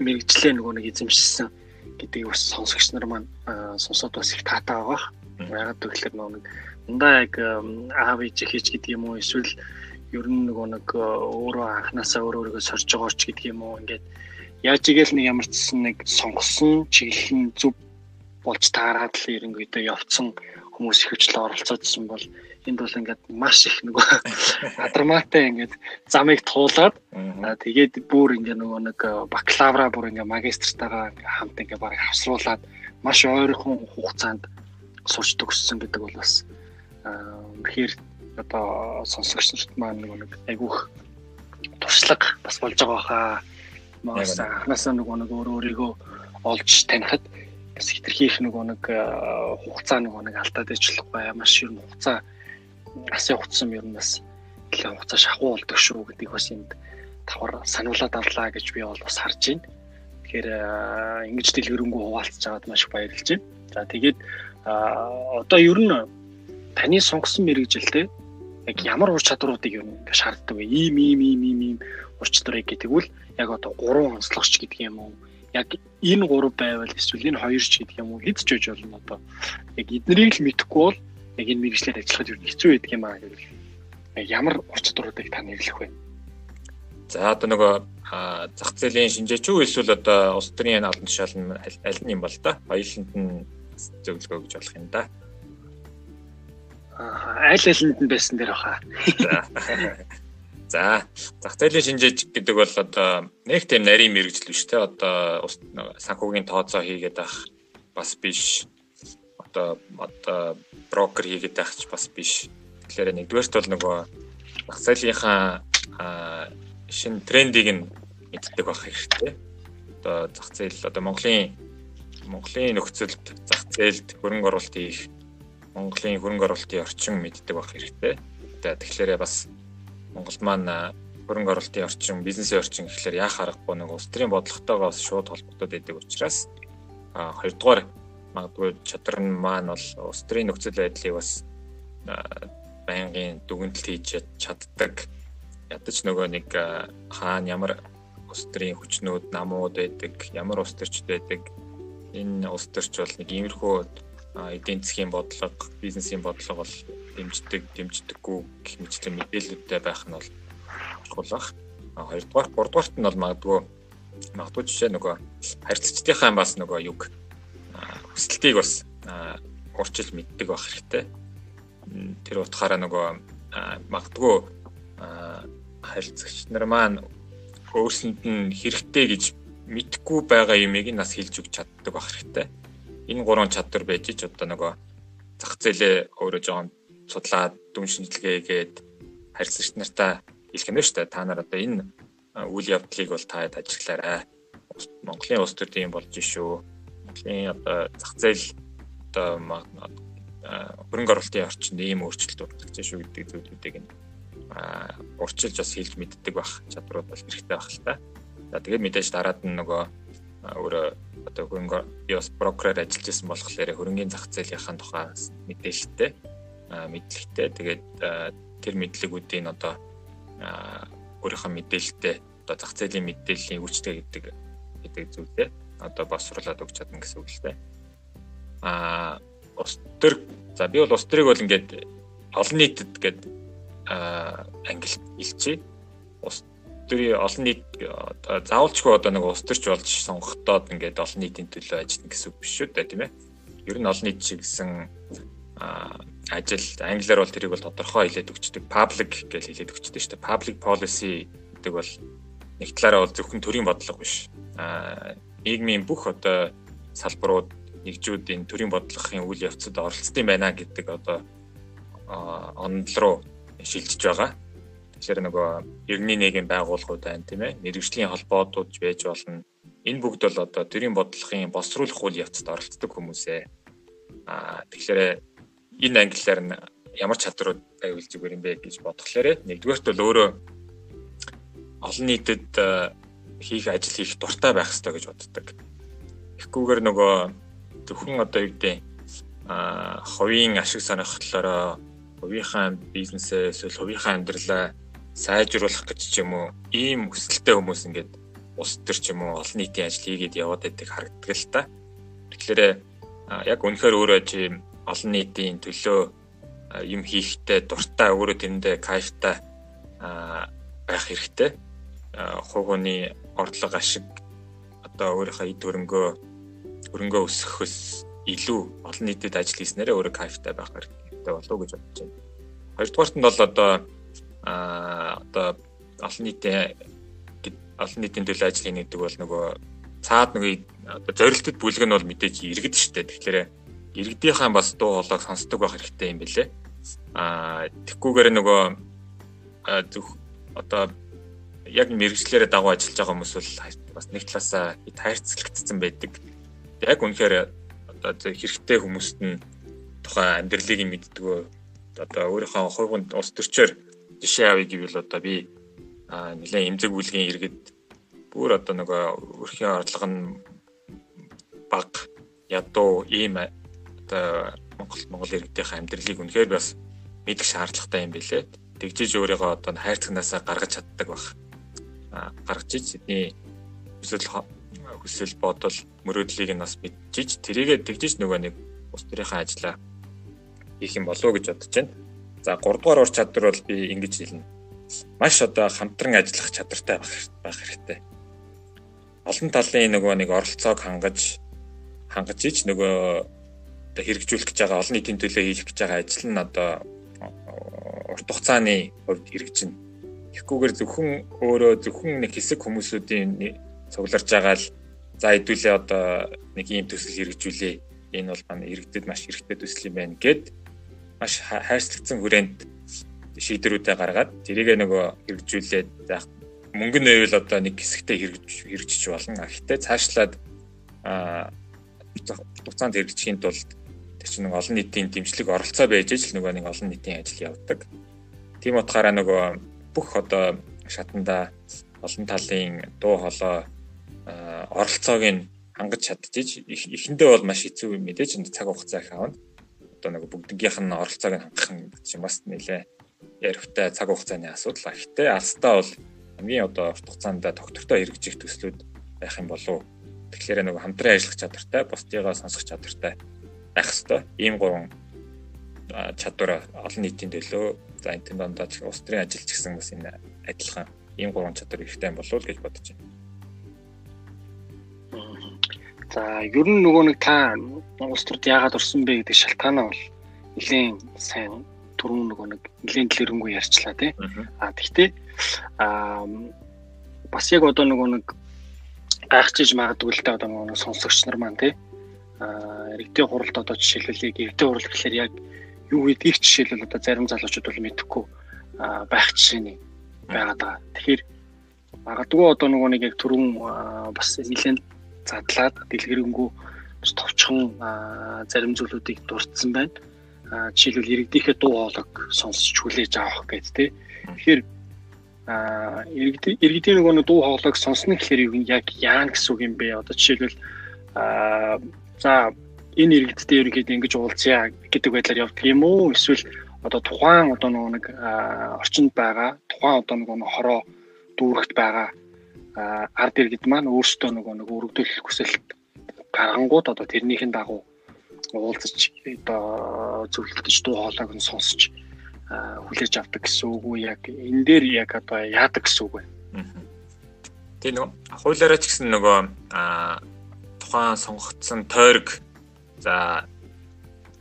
мэрэгчлээ нөгөө нэг эзэмшсэн гэдгийг бас сонсогч нар маань сонсоод бас их таатай байгаа. Ягаад гэвэл нөгөө нэг ундаа яг аав ээж хийж гэдэг юм уу эсвэл ер нь нөгөө нэг өөрөө анханасаа өөр өөрийгөө сорж байгаа ч гэдэг юм уу ингээд яаж игээл нэг ямар ч нэг сонгосон чиглэл нь зөв болж таараад л ерөнхийдөө явцсан хүмүүс ихвчлэн оролцоодсэн бол энд бол ингээд маш их нөгөө адрамаатай ингээд замыг туулаад тэгээд бүр ингээд нөгөө нэг бакалавра бүр ингээд магистртайгаа хамт ингээд барыг хавсруулад маш ойрхон хугацаанд сурч төгссөн гэдэг бол бас үнэхээр одоо сонсогч нарт маань нэг айгүйх туршлага бас болж байгаа хаа. Маш анханасаа нөгөө нэг өөр өөрийгөө олж танихад бас хитрхийх нөгөө нэг хугацаа нөгөө нэг алдаад ижлэхгүй маш ер нь хугацаа асын хугацсан ер нь бас нэлээд хугацаа шахуу болдог шүү гэдгийг бас энд давхар сануулад авлаа гэж би бол бас харж байна. Тэгэхээр ингэж дэлгэрэнгүй хуваалцж байгаад маш их баярлж байна. За тэгээд одоо ер нь таны сонгосон мэрэгжилтэй яг ямар ур чадваруудыг ер нь шаарддаг вэ? Ийм ийм ийм ийм ийм ур чадварыг гэдэг үл яг одоо гурван онцлогч гэдэг юм уу? Яг энэ гурав байвал эсвэл энэ хоёр ч гэдэг юм уу хэд ч үж болно одоо яг эднэрийг л мэдэхгүй бол яг энэ мэрэгчлэр ажиллахад юу хэцүү байдаг юм аа гэвэл ямар ур чадваруудыг та нэрлэх вэ? За одоо нөгөө зах зээлийн шинжээч үү эсвэл одоо улс төрийн албан тушаал нь аль нь юм бол та хоёуланд нь зөвлөгөө гэж болох юм да. Аа аль алинд нь байсан дээр баха. За зах зээлийн шинжээч гэдэг бол одоо нэг тийм нарийн мэрэгжил биш те одоо санхүүгийн тооцоо хийгээд ах бас биш одоо одоо брокер хийгээд ах ч бас биш. Тэгэхээр нэгдүгээрт бол нөгөө зах зээлийнхаа шинэ трендийг нь мэддэг байх хэрэгтэй. Одоо зах зээл одоо Монголын Монголын нөхцөлд зах зээлд хөрөнгө оруулалт хийх Монголын хөрөнгө оруулалтын орчин мэддэг байх хэрэгтэй. Тэгэхээр бас Монголд маань хөрөнгө оруулалтын орчин, бизнесийн орчин гэхлээр яах аргагүй нэг улс төрийн бодлоготойгоо шууд холбогдоод байдаг учраас а хоёрдугаар магадгүй чадвар нь маань бол улс төрийн нөхцөл байдлыг бас байнгын дүгнэлт хийж чаддаг. Ядаж нөгөө нэг хаана ямар улс төрийн хүчнүүд, намууд байдаг, ямар улс төрчд байдаг. Энэ улс төрч бол нэг иймэрхүү эдийн засгийн бодлого, бизнесийн бодлого бол дэмждэг, дэмждэггүй гэх мэтлэн мэдээлэлтэй байх нь бол чухал баг. А хоёрдугаар, гуравдугаарт нь бол магадгүй магадгүй жишээ нөгөө харьцагчдынхаа бас нөгөө юг хүсэлтийг бас урчил мэддэг байх хэрэгтэй. Тэр утгаараа нөгөө магадгүй харилцагч нар маань өөрсөнд нь хэрэгтэй гэж мэдхгүй байгаа юмыг нас хэлж өгч чаддаг байх хэрэгтэй. Энэ гурван чадвар байж ч одоо нөгөө зах зээлээ өөрөө жоохон судлаад дүн шинжилгээгээд харилцагч нартаа хэлэх нь шүү дээ. Та нар одоо энэ үйл явдлыг бол та ажиглаарай. Монголын улс төрийн болж шүү. Монголын одоо зах зээл одоо хөрөнгө оруулалтын орчинд ийм өөрчлөлт урдах шүү гэдэг зүйлүүдийг нь урчилж бас хэлж мэддэг байх чадварууд бол хэрэгтэй байх л та. За тэгээд мэдээж дараад нь нөгөө өөрөө одоо хөрөнгө бас брокераар ажиллаж исэн болохоор хөрөнгөний зах зээлийнхаа тухай мэдээлэлтэй мэдлэгтэй. Тэгээд тэр мэдлэгүүдийн одоо өөрийнхөө мэдээлэлтэй одоо зах зээлийн мэдээллийн үүрэгтэй гэдэг гэдэг зүйлээ одоо босруулаад өгч чадна гэсэн үг л дээ. Аа ус төр за би бол ус төрийг бол ингээд олон нийтэд гээд ангилт илчээ. Ус төрийн олон нийт заавалчгүй одоо нэг ус төрч болж сонгогдоод ингээд олон нийтийн төлөө ажиллана гэсэн үг биш шүү дээ тийм ээ. Ер нь олон нийт чиглэсэн ажил англиар бол тэрийг бол тодорхой хэлээд өгчдөг public гэж хэлээд өгчдөг шүү дээ. Public policy гэдэг бол нэг талаараа бол зөвхөн төрийн бодлого биш. Аа нийгмийн бүх одоо салбарууд нэгжүүдийн төрийн бодлогын үйл явцад оролцсон байна гэдэг одоо онол руу шилжиж байгаа. Тэгэхээр нөгөө иргэний нийгэм байгууллагууд байна тийм ээ. Мэргэжлийн холбоотууд байж болно. Энэ бүгд бол одоо төрийн бодлогын босруулах үйл явцад оролцдог хүмүүсээ. Аа тэгэхээр энэ англиар нь ямар чадрууд аюул зүгээр юм бэ гэж бодглохлээрэ нэгдүгээрт бол өөрөө олон нийтэд хийх ажил хийх дуртай байх хэрэгтэй гэж боддог. Эхгүйгээр нөгөө зөвхөн одоо юу гэдэг а хувийн ашиг сонирхлоороо хувийнхаа бизнесээ эсвэл хувийнхаа амьдралаа сайжруулах гэж ч юм уу ийм хүсэлтэй хүмүүс ингээд ус төр ч юм уу олон нийтийн ажил хийгээд яваад байдаг харагддаг л та. Тэгэхээр яг үнэхээр өөрөө чи олон нийтийн төлөө юм хийхдээ дуртай өөрөө тэрэндээ кайфтай байх хэрэгтэй. Хувь хүний орлого ашиг одоо өөрийнхөө эд хөрөнгөө хөрөнгөө өсгөхөөс илүү олон нийтэд ажил хийснээрээ өөрөө кайфтай байх хэрэгтэй болов уу гэж бодож байна. Хоёрдугаарт нь бол одоо а одоо олон нийтийн олон нийтийн төлөө ажил хийнэ гэдэг бол нөгөө цаад нөгөө одоо зорилтод бүлэг нь бол мэдээж иргэд штэ. Тэгэхээр иргэдийнхэн бас дуу хоолойг сонсдог байх хэрэгтэй юм бэлээ. А тэгхгүйгээр нөгөө одоо яг мэрэгчлэрээ дагуу ажиллаж байгаа хүмүүс бол бас нэг талаасаа тайрцлагдсан байдаг. Яг үнэхээр одоо хэрэгтэй хүмүүст нь тухайн амьдралыг мэддгөө одоо өөрийнхөө хувьд улс төрчөөр жишээ авъя гэвэл одоо би нэлээд эмзэг бүлгийн иргэд бүр одоо нөгөө өрхийн орлого нь баг ядуу ийм одоо Монгол Монгол иргэдийн амьдралыг үнэхээр бас мэдэх шаардлагатай юм билээ. Тэгжиж өөрийгөө одоо хайрцагнаасаа гаргаж чаддаг байх гаргаж иж эдний хүсэл хүсэл бодол мөрөөдлийг нь бас мэдчихэж тэрийгэ тэгжиж нөгөө нэг ус төрийнхаа ажлаа хийх юм болов уу гэж бодож байна. За 3 дугаар ур чадвар бол би ингэж хэлнэ. Маш одоо хамтран ажиллах чадвартай байх хэрэгтэй. Олон талын нөгөө нэг оролцоог хангаж хангаж ич нөгөө одоо хэрэгжүүлэх гэж байгаа олон нийтийн төлөө хийх гэж байгаа ажил нь одоо урт хугацааны хувьд хэрэгжинэ Тэгэхгүйгээр зөвхөн өөрөө зөвхөн нэг хэсэг хүмүүсүүдийн цугларж байгаа л за хэдүүлээ одоо нэг ийм төсөл хэрэгжүүлээ. Энэ бол манай иргэдэд маш хэрэгтэй төсөл юм байна гэд маш хайрцагцсан хүрээнд шийдвэрүүдээ гаргаад тэрийгэ нөгөө хэрэгжүүлээд мөнгө нь байвал одоо нэг хэсэгтээ хэрэгжиж болно. Гэхдээ цаашлаад а хугацаанд хэрэгжихийн тулд тэр чинь нэг олон нийтийн дэмжлэг оролцоо байж ижил нөгөө нэг олон нийтийн ажил явдаг. Тийм утгаараа нөгөө бүх одоо шатанда олон талын дуу хоолой оролцоог нь хангаж чадчих. Эхэндээ бол маш хэцүү юм мэдээж цаг хугацаа их аавна. Одоо нэг бүгднийх нь оролцоог нь хангах нь чинь бас нэлээ яригтай цаг хугацааны асуудал. Гэхдээ алстаа бол хамгийн одоо урт хугацаанд доктортой хэрэгжих төслүүд байх юм болов. Тэгэхээр нэг хамтран ажиллах чадвартай, бусдыгаа сонсох чадвартай байх хэвээр. Ийм гурван чадвар олон нийтийн төлөө за энэ дондоо улс төрийн ажилч гэсэн бас энэ адилхан ийм гурван чадвар ихтэй болов уу гэж бодож байна. За ер нь нөгөө нэг та улс төрд яагаад орсон бэ гэдэг шалтгаанаа бол нэлийн сайн түрүүн нөгөө нэг нэлийн дэлгэрэнгүй ярьчлаа тий. А тэгтээ а бас яг одоо нөгөө нэг гайхчихж магадгүй л та одоо нөгөө сонсогч нар маань тий. Иргэдийн хуралд одоо жишээлбэл иргэдийн хурал гэхэлэр яг юу гэдгийг жишээлбэл одоо зарим залуучууд бол мэдэхгүй байх жишээний байгаад байгаа. Тэгэхээр магадгүй одоо нөгөө нэг яг түрүүн бас нэлээд задлаад дэлгэрэнгүй бас товчхон зарим зүйлүүдийг дурдсан байна. Жишээлбэл иргэдийнхээ дуу хоолойг сонсч хүлээж авах гэдэг тий. Тэгэхээр иргэдийн нөгөө нэг дуу хоолойг сонсно гэхээр яг яана гэсэн үг юм бэ? Одоо жишээлбэл за энэ иргэдтэй ерөнхийдөө ингэж уулзъя гэдэг байдлаар явдаг юм уу? Эсвэл одоо тухайн одоо нэг орчинд байгаа тухайн одоо нөгөө хороо дүүрэгт байгаа ард иргэд маань өөрсдөө нөгөө нэг өргөдөлөх хүсэлт гаргангууд одоо тэрнийхэн дагуу уулзаж одоо зөвлөлдөж дуу хоолойг нь сонсож хүлээж авдаг гэсэн үг үү яг энэ дээр яг одоо яадаг гэсэн үг вэ? Тэгээ нөгөө хуулиараа ч гэсэн нөгөө тухайн сонгогдсон тойрог за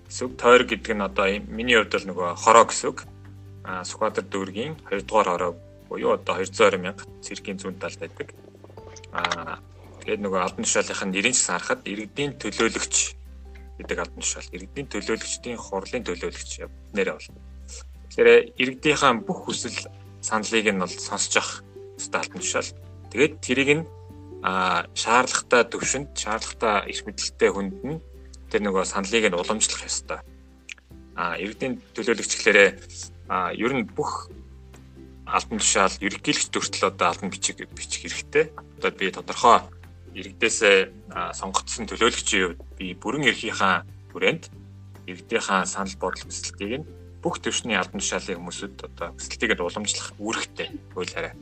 эсвэл тойрог гэдэг нь одоо миний хувьд бол нөгөө хороо гэсэн үг. А Сүхбаатар дүүргийн 2 дугаар хороо буюу одоо 220 мянга цэргийн зүүн талд байдаг. А тэгээд нөгөө албан тушаалынхын нэрийг ч харахад иргэдийн төлөөлөгч гэдэг албан тушаал. Иргэдийн төлөөлөгчдийн хурлын төлөөлөгч нэрээ бол. Тэгэхээр иргэдийнхаа бүх хүсэл саналыг нь бол сонсож авах ёстой албан тушаал. Тэгээд тэрийг нь а шаардлагатай төвшөнд шаардлагатай их мэдлэлтэй хүнд нь тэр нөгөө саналыг нь уламжлах ёстой. А иргэдийн төлөөлөгч гэхлээрээ а ер нь бүх албан тушаал ерөнхийлөгч төртөл одоо албан бичиг бичих хэрэгтэй. Одоо би тодорхой иргэдээсээ сонгогдсон төлөөлөгчийн хувьд би бүрэн эрхийнхаа хүрээнд иргэдийнхаа санал бодол хүсэлтийг нь бүх төвшний албан тушаалын хүмүүсүүд одоо хүсэлтийг нь уламжлах үүрэгтэй хуулиараа.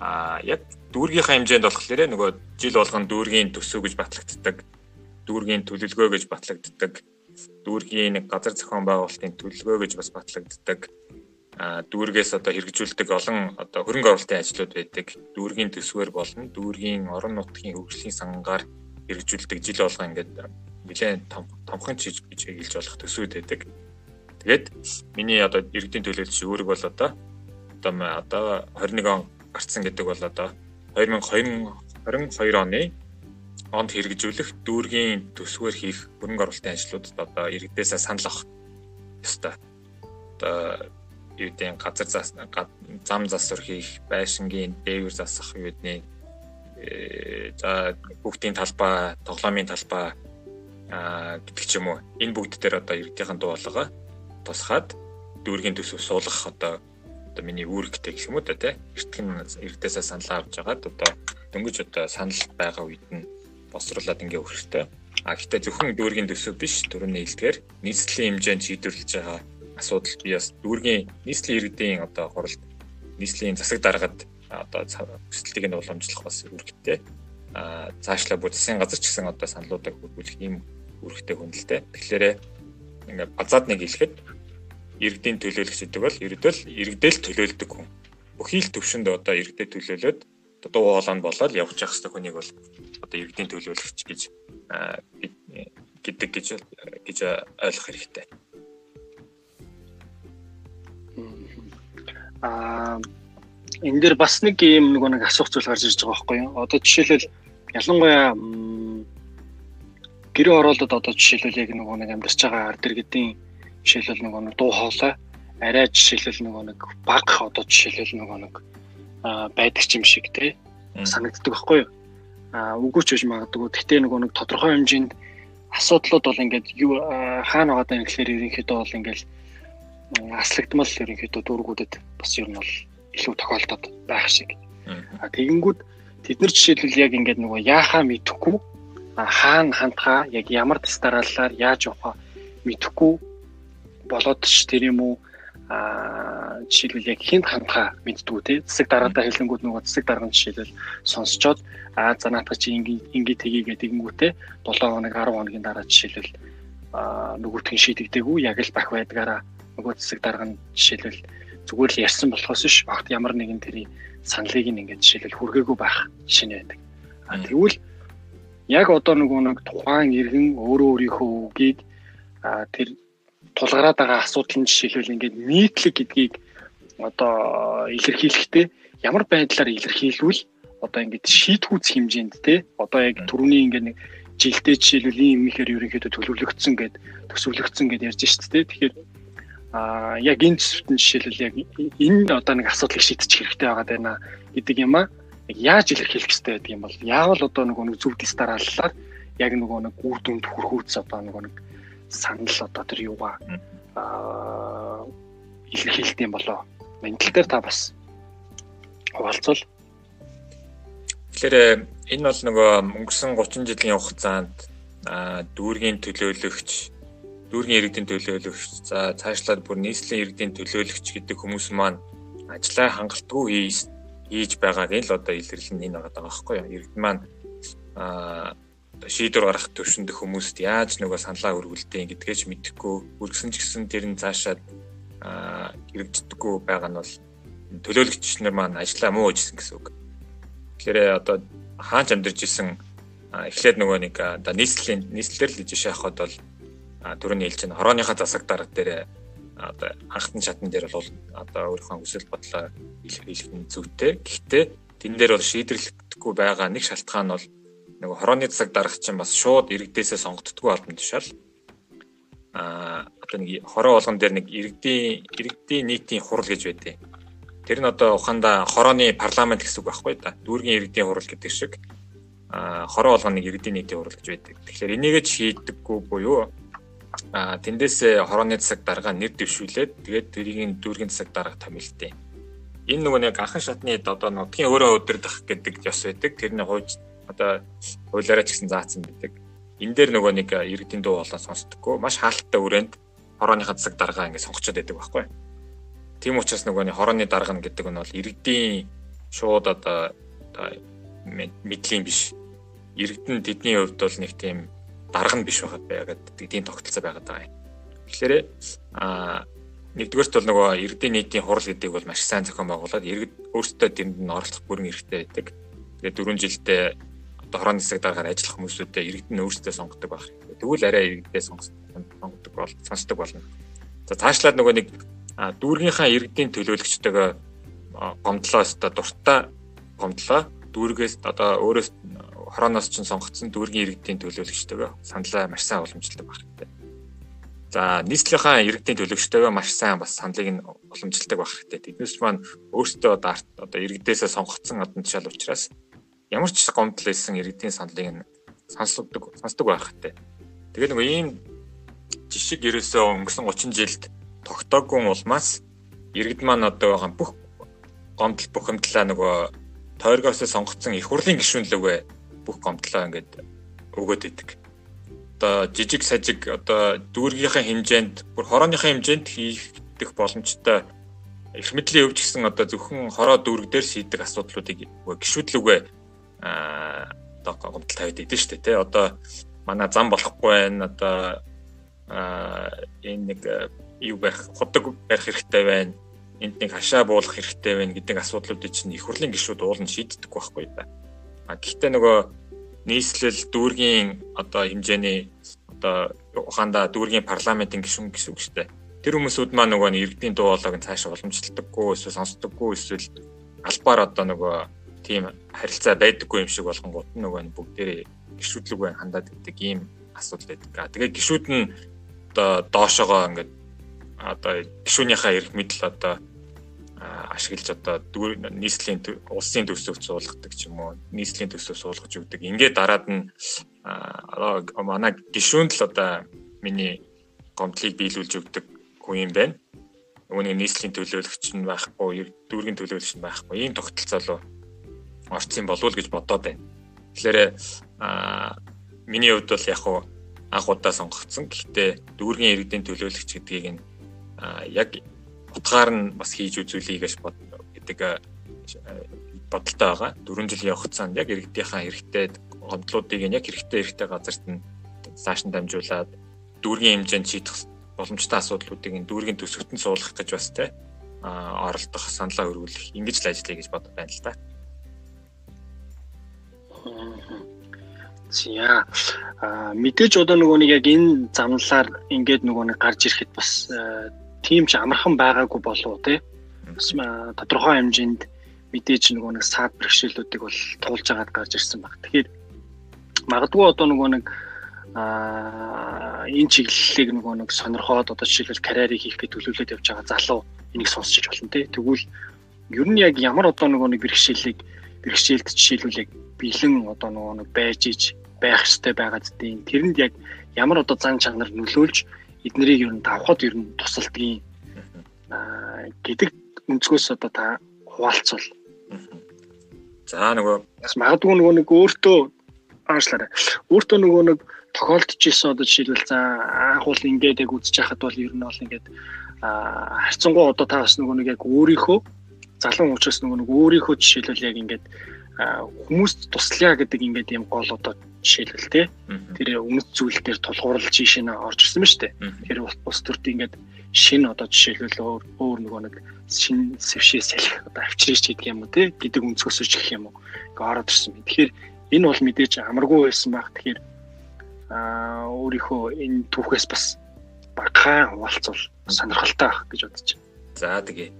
А яг дүүргийнхаа хэмжээнд болохоор нөгөө жил болгон дүүргийн төсөв гэж батлагддаг, дүүргийн төлөвлөгөө гэж батлагддаг, дүүргийн нэг газар зохион байгуулалтын төлөвлөгөө гэж бас батлагддаг дүүргээс одоо хэрэгжүүлдэг олон одоо хөрөнгө оруулалтын ажлууд байдаг. Дүүргийн төсвөр болон дүүргийн орон нутгийн хөгжлийн сангаар хэрэгжүүлдэг жил болго ингээд нэлээд томхон чиж гэж хэлж болох төсвүүд байдаг. Тэгээд миний одоо иргэдийн төлөөлөгч үүрэг бол одоо одоо одоо 21 он гарцсан гэдэг бол одоо 2022 оны онд хэрэгжүүлэх дүүргийн төсвөр хийх хөрөнгө оруулалтын ажлуудад одоо иргэдээсээ санал авах ёстой. Одоо юу гэдэг газар зам засвар хийх, байшингийн дээвэр засах юу гэдэг за бүгдийн талбай, тоглоомын талбай а гэдэг ч юм уу. Энэ бүгд дээр одоо иргэдийн дуулага тусгаад дүүргийн төсөв суулгах одоо одоо миний үүрэгтэй гэх юм уу да тий. Эртгэн иргэдээсээ санал авч жагаад одоо дөнгөж одоо санал байгаа үед нь босруулаад ингээ өгөхтэй. А гэхдээ зөвхөн дүүргийн төсөв биш, түрүүний хэлдгээр нийслэлийн хэмжээнд шийдвэрлэж байгаа асуудал би бас дүүргийн нийслэлийн иргэдийн одоо хуралд нийслэлийн засаг даргад одоо хүсэлтийг нь уламжлах бас үүрэгтэй. А цаашлаа бүр засгийн газар ч гэсэн одоо саналуудыг хөрвүүлэх ийм үүрэгтэй хүндэлтэй. Тэгэхээр ингээд базаад нэг хэлэхэд иргэдийн төлөөлөгч гэдэг бол ердөө иргэдэл төлөөлдөг хүн. Бүхий л төвшөнд одоо иргэдэд төлөөлөд дуу хоолойнд болоод явж явах хэрэгтэй хүнийг бол одоо иргэдийн төлөөлөгч гэж гэдэг гэж гэж ойлгох хэрэгтэй. Аа энэ дээр бас нэг юм нөгөө нэг асуух зүйл гарч ирж байгаа байхгүй юу? Одоо жишээлбэл ялангуяа гэрээ оролдод одоо жишээлбэл яг нөгөө нэг амьдарч байгаа ард иргэдийн жишээлбэл нөгөө нэг дуу хоолой арай жишээлбэл нөгөө нэг баг одоо жишээлбэл нөгөө нэг байдаг юм шиг тий санагддаг байхгүй юу? Аа үгүй ч гэж магадгүй. Гэтэ нөгөө нэг тодорхой хэмжээнд асуудлууд бол ингээд юу хаана байгаа даа гэхээр ерөнхийдөө бол ингээд аслагдмал ерөнхийдөө дүүргүүдэд бас ер нь бол илүү тохиолдоод байх шиг. А тэгэнгүүт тэд нар жишээлбэл яг ингээд нөгөө яахаа мэдэхгүй хаана хандхаа яг ямар тастараалаар яаж явахаа мэдэхгүй болоод ч тэр юм уу а жишээлбэл яг хинт хандхаа мэддгүү те. Засаг дараадаа хэлэнгүүд нөгөө засаг дарга жишээлбэл сонсцоод а за наатах чи ингээ ингээ тгий гэдэг ингэнгүүтээ 7 хоног 10 хоногийн дараа жишээлбэл нөгөөтгөн шийдэгдээгүй яг л бах байдгаараа нөгөө засаг дарга нь жишээлбэл зүгээр л ярьсан болохоос ш багт ямар нэгэн тэрийн саналыг нь ингээд жишээлбэл хүргээгүй байх нь байдаг. А тэгвэл яг одоо нөгөө нэг тухайн иргэн өөрөө өөрийнхөө үгийг тэр тулгараад байгаа асуудал нь жишээлбэл ингээд нийтлэг гэдгийг одоо илэрхийлэхдээ ямар байдлаар илэрхийлвэл одоо ингээд шийтгүүц хэмжээнд те одоо яг төрөний ингээд нэг жилдээ жишээлбэл ийм юм ихээр ерөнхийдөө төлөвлөгдсөн гэд төсөвлөгдсөн гэд ярьж шít те. Тэгэхээр а яг энэ зүтэн жишээлбэл яг энэ одоо нэг асуудлыг шийдчих хэрэгтэй байгаа даа гэдэг юм а. Яаж илэрхийлэх хэрэгтэй байдаг юм бол яавал одоо нөгөө нэг зөв дэс дарааллаар яг нөгөө нэг үр дүнд хүрхүүц одоо нөгөө нэг санал одоо тэр юугаа а илэрхийлдэг юм болоо. Ментал дээр та бас хуваалцвал. Тэгэхээр энэ бол нөгөө өнгөрсөн 30 жилийн хугацаанд дүүргийн төлөөлөгч дүүргийн иргэдийн төлөөлөгч за цаашлаад бүр нийслэлийн иргэдийн төлөөлөгч гэдэг хүмүүс маань ажлаа хангалтгүй хийж байгааг л одоо илэрлэн энэ байгаа байхгүй юу. Иргэд маань аа шийдвэр гаргах төвшөнд хүмүүст яаж нөгөө саналаа өргөлдөө гэдгээч мэдэхгүй үргэлжсэн ч гэсэн тэр нь цаашаад хэрэгждэггүй байгаа нь бол төлөөлөгч нар маань ажлаа муу хийсэн гэсэн үг. Тэгэхээр одоо хаач амьдарч исэн эхлээд нөгөө нэг одоо нийслэлийн нийслэлээр л хийж шахахад бол түрүүний хэлж байгаа хорооныхаа засаг дарга дээр одоо анхны шатн дээр бол одоо өөрийнхөө хүсэл бодлоо илэрхийлэх нь зүйтэй. Гэхдээ тэн дээр бол шийдвэрлэхгүй байгаа нэг шалтгаан бол нэг хорооны засаг дарах чинь бас шууд иргэдээсээ сонгогддгүй албан тушаал а одоо нэг хороо болгон дээр нэг иргэдийн иргэдийн нийтийн хурал гэж байдیں۔ Тэр нь одоо ухаанда хорооны парламент гэсэн үг байхгүй да. Дүүргийн иргэдийн хурал гэдэг шиг а хороо болгон нэг иргэдийн нийтийн хурал гэж байдаг. Тэгэхээр энийгээ ч хийдэггүй буюу а тэндээс хорооны засаг дарга нэр дэвшүүлээд тэгээд тэрийн дүүргийн засаг дарга томилтیں۔ Энэ нөгөө нэг анхан шатны одоо нутгийн өөрөө өдөрдох гэдэг ёс байдаг. Тэрний хууч одоо хуулиараа ч гэсэн заасан байдаг. Энэ дээр нөгөө нэг иргэдийн дуу болоо сонсдоггүй. Маш хаалттай үрээнд хорооныхаа засаг дарга ингэ сонгочод байдаг байхгүй. Тийм учраас нөгөө нэг хорооны дарга нь гэдэг нь бол иргэдийн шууд одоо мэдлийн биш. Иргэдэн тэдний хувьд бол нэг тийм дарга нь биш байгаад байгаад тийм тогтолцоо байгаад байгаа юм. Тэгэхээр а нэгдүгээрт бол нөгөө иргэдийн нийтийн хурал гэдэг бол маш сайн зохион байгуулад иргэд өөрсдөө тэнд нь оролцох бүрэн эрхтэй байдаг. Тэгээд 4 жилдээ одоо хорооны засаг дараагаар ажиллах хүмүүсүүдээ иргэд нь өөрсдөө сонгодог байх. Тэгвэл арай иргэдээ сонгодог бол сонсдог болно. За цаашлаад нөгөө нэг дүүргийнхаа иргэдийн төлөөлөгчтэйгээ гомдлоо өстө дуртай гомдлоо дүүргээс одоо өөрөөс хорооноос ч сонгогдсон дүүргийн иргэдийн төлөөлөгчтэйгээ саналаа маш сайн уламжилдаг байх хэрэгтэй. За нийслэлийн иргэдийн төлөөлөгчтэйгээ маш сайн бас саналыг нь уламжилдаг байх хэрэгтэй. Тэднээс маань өөрсдөө одоо иргэдээсээ сонгогдсон одон тушаал учраас ямар ч гомдол байсан иргэдийн саналыг нь сонсдог сонсдог байх хэрэгтэй. Тэгээд нөгөө ийм жишг ерөөсөө өнгөрсөн 30 жилд тогтоогүй улмаас иргэд маань одоо байгаа бүх гомдол бухимдлаа нөгөө тойргоос сонгогдсон их хурлын гишүүнлөөгөө бүх гомдлоо ингээд өгөөд идэг. Одоо жижиг сажиг одоо дүүргийнхээ хэмжээнд бүр хорооныхаа хэмжээнд хийх боломжтой их мэдлийн өвч гэсэн одоо зөвхөн хороо дүүрэг дээр шийдэг асуудлуудыг гişүдлүгөө аа одоо гомдол тавьд идэв шүү дээ тий. Одоо манай зам болохгүй байна. Одоо аа энэ нэг юу барих худаг барих хэрэгтэй байна. Энд нэг хашаа буулгах хэрэгтэй байна гэдэг асуудлуудыг чинь их хурлын гишүүд уулын шийддэг байхгүй да. А гэхдээ нөгөө нийслэл дүүргийн одоо хэмжээний одоо ухаандаа дүүргийн парламентын гишүүн гэсэн үг шүү дээ. Тэр хүмүүсүүд маань нөгөө иргэдийн дуу хоолойг цаашаа уламжлалтдаггүй эсвэл сонсдоггүй эсвэл албаар одоо нөгөө тийм харилцаа байдаггүй юм шиг болгонгууд нөгөө бүгдээрээ гişүдлэг бай хандаад гэдэг ийм асуудал байдаг. Тэгээ гişүүд нь одоо доошоогоо ингээд одоо гişүүнийхээ эрх мэдэл одоо ашиглаж одоо нийслэлийн улсын төсөвт суулгадаг ч юм уу нийслэлийн төсөв суулгаж өгдөг. Ингээд дараад нь манай гишүүнд л одоо миний гомдлыг биелүүлж өгдөг хүн юм байна. Нэг нийслэлийн төлөөлөгч нь байхгүй, дүүргийн төлөөлөгч нь байхгүй. Ийм тогтолцоо руу орцсон болов уу гэж бодоод байна. Тэгэхээр миний хувьд бол яг хуу анх удаа сонгогдсон. Гэхдээ дүүргийн иргэдийн төлөөлөгч гэдгийг нь яг утгаар нь бас хийж үзүүлэе гэж бод гэдэг бодолтой байгаа. 4 жилийн хугацаанд яг иргэдийнхаа хэрэгтэй гомдлуудыг яг хэрэгтэй хэрэгтэй газарт нь цааш нь дамжуулаад дүүргийн хэмжээнд шийдэх боломжтой асуудлуудыг нь дүүргийн төсөвт нь суулгах гэж бас те оролдох саналаа өргүүлэх ингэж л ажиллая гэж бодож байна л да. За а мэдээж одоо нөгөө нэг яг энэ замналаар ингээд нөгөө нэг гарч ирэхэд бас тийм ч амархан байгаагүй болов те. Бас тодорхой хэмжээнд мэдээж нөгөө нэг саад бэрхшээлүүдийг бол туулж агаад гарч ирсэн баг. Тэгэхээр магадгүй одоо нөгөө нэг а энэ чиглэлийг нөгөө нэг сонирхоод одоо жишээлбэл карьерийг хийхэд төлөвлөлөд явж байгаа залуу энийг сонсч болно те. Тэгвэл ер нь яг ямар одоо нөгөө нэг бэрхшээлийг бэрхшээлд жишээлбэл яг бэлэн одоо нөгөө нэг байж иж байх хэрэгтэй байгаа гэдгийг тэрэнд яг ямар одоо зан чанар нөлөөлж эднэрийг ер нь давхад ер нь тусалдгийг аа гэдэг өнцгөөс одоо та хуваалцвал. За нөгөө магадгүй нөгөө нэг өөртөө аашлаарай. Өөртөө нөгөө нэг тохиолдож исэн одоо жишээлбэл за анх бол ингээд яг үзэж байхад бол ер нь бол ингээд харцсангуу одоо та бас нөгөө нэг яг өөрийнхөө залуу учраас нөгөө нэг өөрийнхөө жишээлбэл яг ингээд хүмүүст туслая гэдэг ингээд юм гол одоо жишээлбэл те. Тэр өмнөд зүйл дээр тулгуурлаж ийшээ орж ирсэн ба штэ тэр ус төрт ингээд шин одоо жишээлбэл өөр өөр нөгөө нэг шин сэвшээ салхи одоо авчирч гэдэг юм уу те гэдэг өнцгөөсөж гэх юм уу? Ингээд ороод ирсэн юм. Тэгэхээр энэ бол мэдээж амаргүй байсан баг. Тэгэхээр аа өөрийнхөө энэ түүхээс бас багахан хуваалцвал сонирхолтой байх гэж бодож байна. За тэгээ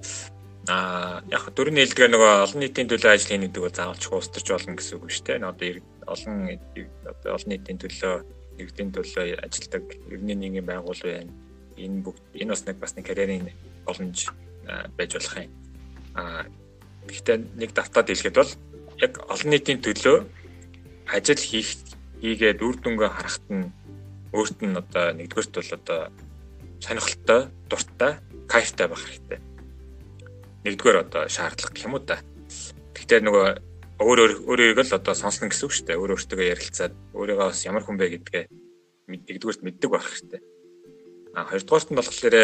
а яг дөрөв нээлтгээр нөгөө олон нийтийн төлөө ажил хийх гэдэг бол заавалч устарч болно гэсэн үг шүү дээ. Одоо олон одоо олон нийтийн төлөө иргэдийн төлөө ажилладаг ерний нийгмийн байгуул байна. Энэ бүгд энэ бас нэг бас нэг карьерийн боломж байж болох юм. А гэхдээ нэг давтаад хэлэхэд бол яг олон нийтийн төлөө ажил хийх хийгээд үр дүнгээ харахад нь өөрт нь одоо нэгдүгээрт бол одоо сонирхолтой, дуртай, кайфтай байх хэрэгтэй нэгдүгээр одоо шаардлага гэх юм уу та. Гэхдээ нөгөө өөр өөр өөрийгөө л одоо сонсно гэсэн үг шүү дээ. Өөр өөртөө ярилцаад өөрийгөө бас ямар хүн бэ гэдгээ нэгдүгээрт мэддэг байх хэрэгтэй. А хоёрдугаарт нь болохоор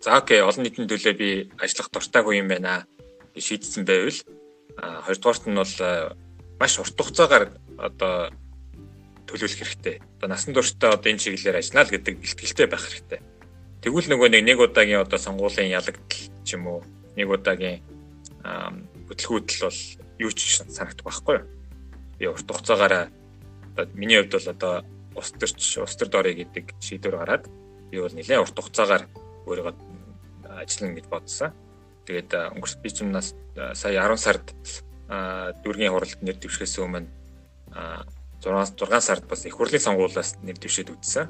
за окей олон нийтийн төлөө би ажиллах дуртай хүн юм байна гэж шийдсэн байвал а хоёрдугаарт нь бол маш урт хугацаагаар одоо төлөвлөх хэрэгтэй. Одоо насан туршдаа одоо энэ чиглэлээр ажиллана л гэдэг ихтгэлтэй байх хэрэгтэй. Тэгвэл нөгөө нэг нэг удаагийн одоо сонгуулийн ялагдал ч юм уу нэг удаагийн хөтөлгүүдэл бол юу ч санагдах байхгүй юу. Би урт хугацаагаараа одоо миний хувьд бол одоо ус төрч ус төр дорой гэдэг шийдвэр гараад би бол нэлээд урт хугацаагаар өөрийгөө ажиллана гэж бодсон. Тэгээд өнгөрсөн би чимнаас сая 10 сард дүүргийн хуралд нэр дэвшгээс өмнө 6 6 сард бас их хурлын сонгуулиас нэр дэвшээд үтсэн.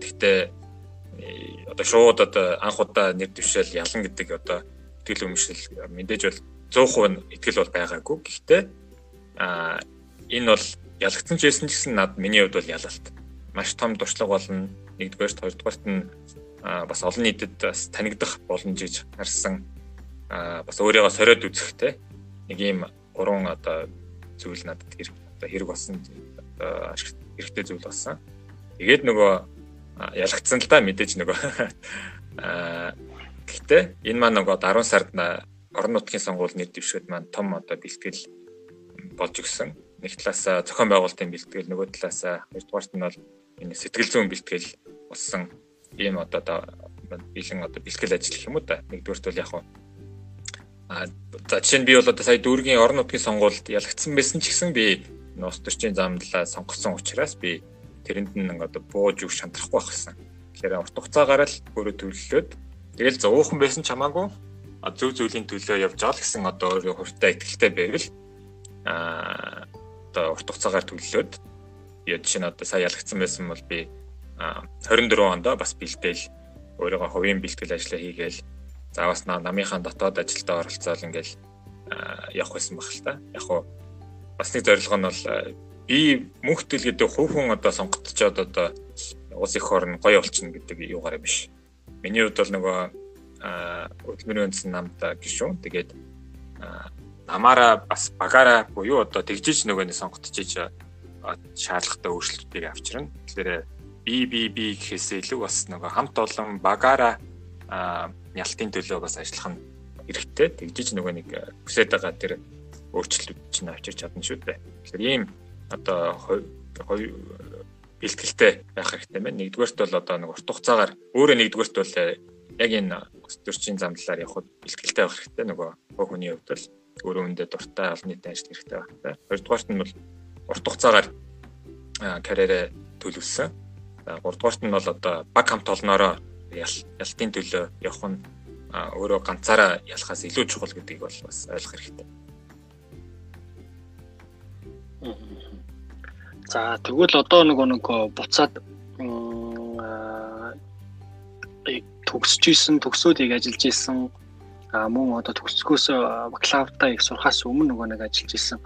Тэгтээ одоо шууд одоо анх удаа нэр дэвшээл ялан гэдэг одоо итгэл өмшил мэдээж бол 100% итгэл бол байгаагүй. Гэхдээ а энэ бол ялагдсан ч байсан гэсэн над миний хувьд бол ялалт. Маш том дуршлаг болно. Нэгдүгээрт хоёрдугаарт нь бас олон нийтэд бас танигдах боломжийг харсан бас өөрийгөө сориод үзэхтэй нэг ийм гурван одоо зүйл надад хэрэг одоо хэрэг болсон одоо ашиг хэрэгтэй зүйл болсон. Тэгээд нөгөө ялагдсан л да мэдээж нөгөө аа гэхдээ энэ маань нөгөө 10 сард орон нутгийн сонгуул нийт дэвшгэд маань том одоо бэлтгэл болж өгсөн. Нэг талаасаа зохион байгуулалтын бэлтгэл нөгөө талаасаа хоёрдугаарт нь бол энэ сэтгэл зүйн бэлтгэл болсон ийм одоо бэлэн одоо бэлтгэл ажил юм уу да. Нэгдүгээрт бол яг А за жишээ нь би бол одоо сая дүүргийн орон нутгийн сонгуульд ялагдсан байсан ч гэсэн би нус төрчийн замдлаа сонгосон учраас би тэрэнд нь одоо бууж үг шантрахгүй байхсан. Тэгэхээр урт хугацаагаар л өөрөө төлөллөөд тэгэл зовоохон байсан ч хамаагүй зөв зөвлийн төлөө явж байгаа л гэсэн одоо өөрөө хурдтай ихтэй байвал аа одоо урт хугацаагаар төлөллөөд яа жишээ нь одоо сая ялагдсан байсан бол би 24 онд бас бэлдээл өөрийнхөө хувийн бэлтгэл ажлаа хийгээл заавас намынхаа дотоод ажилдаа оролцоод ингээл явах байсан баг л та. Яг хуу бас нэг зорилго нь бол би мөнхтөл гэдэг хувь хүн одоо сонгогдчоод одоо улс их орн гоё болчихно гэдэг юугаараа биш. Миний хувьд бол нөгөө хөдөлмөрийн үндсэн намд гişүүн. Тэгээд намаараа бас багаараа буюу одоо тэгжиж нөгөөний сонгогдчихж шаардлагатай өөрчлөлтүүдийг авчирна. Тэгэхээр би гэхээсээ илүү бас нөгөө хамт олон багаараа нялтын төлөө бас ажиллах нь хэрэгтэй. Тэгжиж нөгөө нэг хүсэж байгаа тэр өөрчлөлтүүд чинь авчирч чадна шүү дээ. Тэгэхээр ийм одоо хоёр бэлтгэлтэй байх хэрэгтэй байна. Нэгдүгээрт бол одоо нэг урт хугацаагаар өөрөө нэгдүгээрт бол э, яг энэ төрчийн замдлаар явхад бэлтгэлтэй байх хэрэгтэй. Нөгөө хүний хувьд бол өөрөө өндөө дуртай олон нийтийн ажил хэрэгтэй байх хэрэгтэй. Хоёрдугаарт нь бол урт хугацаагаар карьерээ төлөвлөсөн. Гуравдугаарт нь бол одоо баг хамт олноороо ялтын төлөө явах нь өөрөө ганцаараа ялахаас илүү чухал гэдгийг бол бас ойлгох хэрэгтэй. За тэгвэл одоо нөгөө нэг буцаад төгсөж исэн төгсөөд яг ажиллаж исэн мөн одоо төгсгөөс бакалавртаа их сурахаас өмнө нөгөө нэг ажиллаж исэн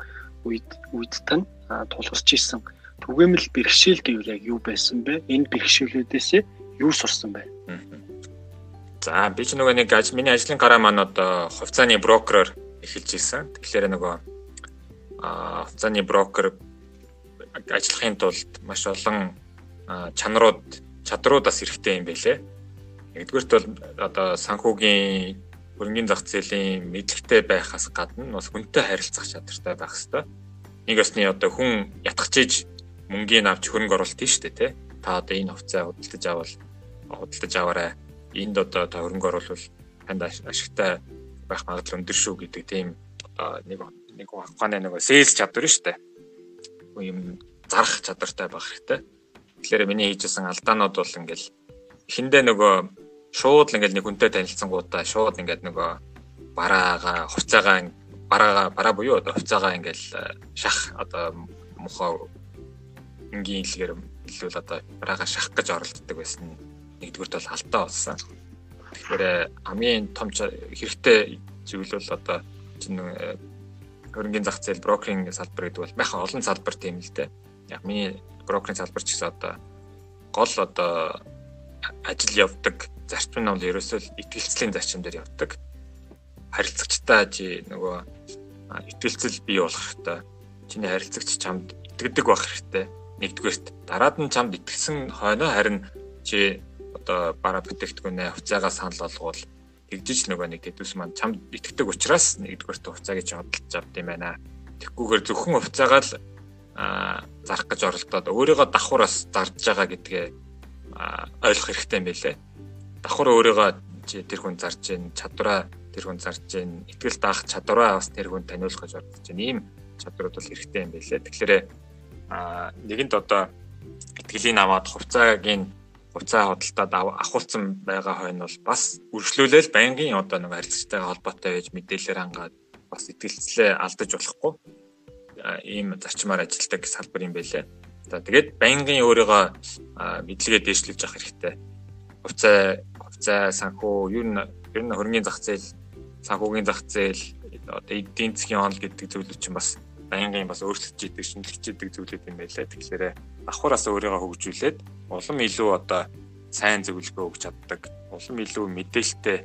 үед үед тань тулгарч исэн түгээмэл бэрхшээл гэвэл яг юу байсан бэ? Энэ бэрхшээлүүдээс юу сурсан бэ? За би ч нөгөө нэг миний ажлын гараа маань одоо хувьцааны брокероор эхэлж исэн. Тэгэхээр нөгөө а хувьцааны брокер ажиллахын тулд маш олон чанарууд чадрууд бас хэрэгтэй юм байлээ. Нэгдүгээрт бол одоо санхүүгийн хөрөнгөний зах зээлийн мэдлэгтэй байхаас гадна бас хүнтэй харилцах чадвартай байх хэрэгтэй. Нэг осны одоо хүн ятгах чиж мөнгөний авч хөрөнгө оруулалт тийм шүү дээ тий. Та одоо энэ хувьцаа худалдаж авал худалдаж аваарай. Энд одоо та хөрөнгө оруулвал танд ашигтай байх магадлал өндөр шүү гэдэг тийм одоо нэг нэг ухааны нэг сейлс чадвар шүү дээ. Юм зарах чадвартай байх хэрэгтэй. Тэгэхээр миний хийжсэн алдаанууд бол ингээл эхэндээ нөгөө шууд л ингээл нэг хүнтэй танилцсангуудаа шууд ингээд нөгөө бараага хувцаагаа бараага бараа буюу одоо хувцаагаа ингээл э, шах одоо мохоо энгийн хэлгээр хэлвэл одоо бараага шах гэж оролддог байсан нэгдүгürt бол алдаа болсон. Тэгэхээр э, хамгийн том хэрэгтэй зүйл бол одоо чинь э, хөрөнгөний зах зээл брокеринг салбар гэдэг бол байхаа олон салбар тийм л дээ. Яг миний брокеринг салбар ч гэсэн одоо гол одоо ажил явдаг зарчим нь бол ерөөсөө итгэлцлийн зарчим дээр явдаг. Харилцагчтай чи нөгөө итгэлцэл бий болох хэрэгтэй. Чиний харилцагч чамд итгэдэг байх хэрэгтэй. Нэгдүгээрт дараад нь чамд итгэсэн хойно харин чи одоо бараа бүтээгдэхүүнээ хувьцаагаа санал болгоул тэгжиж нөгөө нэг тэдүүс маань чамд итгэдэг учраас нэгдүгээрт хувьцааг чи хөдөлж авд юм байна. Тэгхгүйгээр зөвхөн хувьцаагаа л зарах гэж оролдоод өөрийгөө давхураас зарж байгаа гэдгээ ойлгох хэрэгтэй юм байлээ. Давхар өөрийгөө тэр хүн зарж гин чадвараа тэр хүн зарж гин итгэл даах чадвараа бас тэр хүн таниулах гэж оролдож байна. Ийм чадварууд бол хэрэгтэй юм байлээ. Тэгэхээр нэгэнд одоо итгэлийн аваад хувьцаагийн уцаа худалдаад авахулсан байгаа хойно бол бас үргэлжлүүлэл байнгын одоо нэг харилцагтайгаа холбоотой байж мэдээлэлээр хангаад бас итгэлцлээ алдаж болохгүй ийм зарчмаар ажилладаг салбар юм байлээ. За тэгээд байнгын өөрийгөө мэдлэгээ дээшлүүлж явах хэрэгтэй. Хувьцаа хувьцаа санхүү ер нь ер нь хөрөнгөний зах зээл санхүүгийн зах зээл одоо эдийн засгийн онол гэдэг зүйлүүд чинь бас байнгын бас өөрчлөгдөж идэг шинжлэж идэг зүйлүүд юм байлаа. Тэгэхээр давхараас өөрийгөө хөгжүүлээд улам илүү одоо сайн зөвлөгөө өгч чаддаг, улам илүү мэдээлэлтэй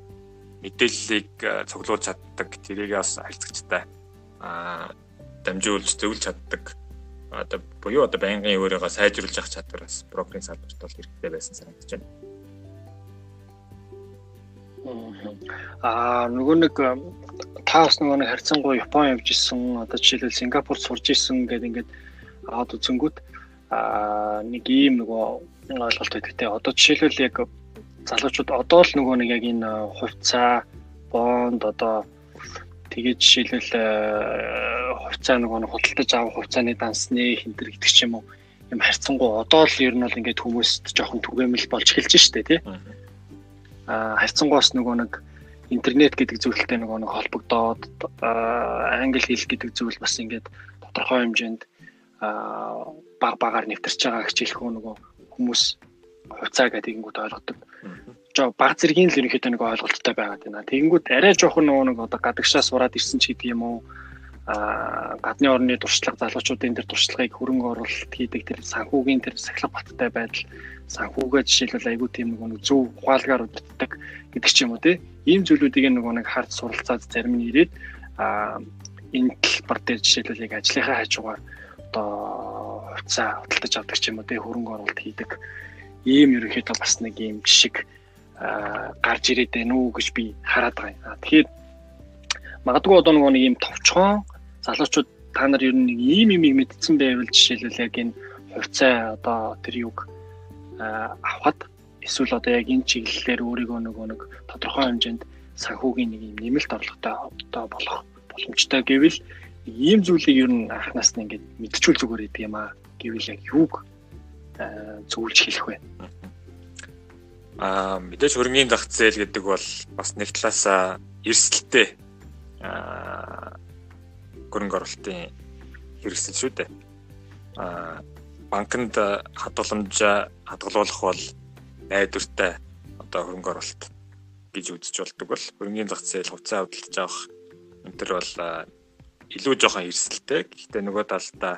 мэдээллийг цуглуулж чаддаг, тэрийг бас харилцагчтай аа дамжуулж зөвлөж чаддаг одоо буюу одоо байнгын өөрийгөө сайжруулж явах чадвар бас брокеринг салбарт бол хэрэгтэй байсан санагдаж байна. Аа нөгөө нэг та бас нөгөө нэг харьцангуй Япон явж исэн одоо жишээлбэл Сингапурт сурж исэн гэдэг ингээд аваад үзэнгүүт аа нэг ийм нөгөө ойлголт байдаг те одоо жишээлбэл яг залуучууд одоо л нөгөө нэг яг энэ хувьцаа бонд одоо тэгээд жишээлбэл хувьцаа нөгөө худалдаж авах хувьцааны дансны хинтэр гэдэг ч юм уу юм харьцангуй. Одоо л ер нь бол ингээд хүмүүст жоохон түгээмэл болж эхэлж штэ тий. А харьцангуйс нөгөө нэг интернет гэдэг зүйлтэй нөгөө нэг холбогдоод англи хэл гэдэг зүйл бас ингээд тодорхой хэмжээнд баг багаар нэвтэрч байгаа хичээлхүү нөгөө хүмүүс хувьцаа гэдэг ингүүд ойлгодог. Жоо баг зэргийн л ерөнхийдөө нэг ойлголттой байгаад байна. Тэгэнгүүт арай жоохон нөгөө нэг одоо гадагшаа сураад ирсэн ч гэдэг юм уу а гадны орны туршлага залуучуудын тэр туршлагыг хөрөнгө оруулалт хийдэг тэр санхүүгийн тэр сахилга баттай байдал санхүүгээ жишээлбэл айгүй тийм нэг зөв ухаалгаар удирддаг гэдэг ч юм уу тий ийм зүйлүүдийг нөгөө нэг хард суралцаад зарим нь ирээд а энэ талбар дээр жишээлбэл яг ажлынхаа хажуугаар одоо хувьцаа худалдаж авдаг ч юм уу тий хөрөнгө оруулалт хийдэг ийм ерөнхийдөө бас нэг ийм жишг гарч ирээд байна уу гэж би хараад байгаа. Тэгэхээр магадгүй одоо нөгөө нэг ийм товчхон залуучууд та нар ер нь нэг ийм юм мэдсэн байвал жишээлбэл яг энэ хувьцаа одоо тэр юг авахад эсвэл одоо яг энэ чиглэлээр өөрийгөө нөгөө нэг тодорхой хэмжээнд санхүүгийн нэг юм нэмэлт орлоготой одоо болох боломжтой гэвэл ийм зүйлийг ер нь анханаас нь ингээд мэдчихүүл зүгээр идэг юм аа гэвэл яг юуг зөвлөж хэлэх вэ? Аа мэдээж хөрөнгөний зах зээл гэдэг бол бас нэг талаас эрсдэлтэй аа хөрөнгө оруулалтын хэрэгсэл шүү дээ. Аа банкнд хадгаламж хадгалуулах бол найдвартай одоо хөрөнгө оруулалт гэж үзэж болдог бол хөрөнгөний зах зээл хувьцаа худалдаж авах энэ төр бол илүү жоохон эрсдэлтэй. Гэхдээ нөгөө талдаа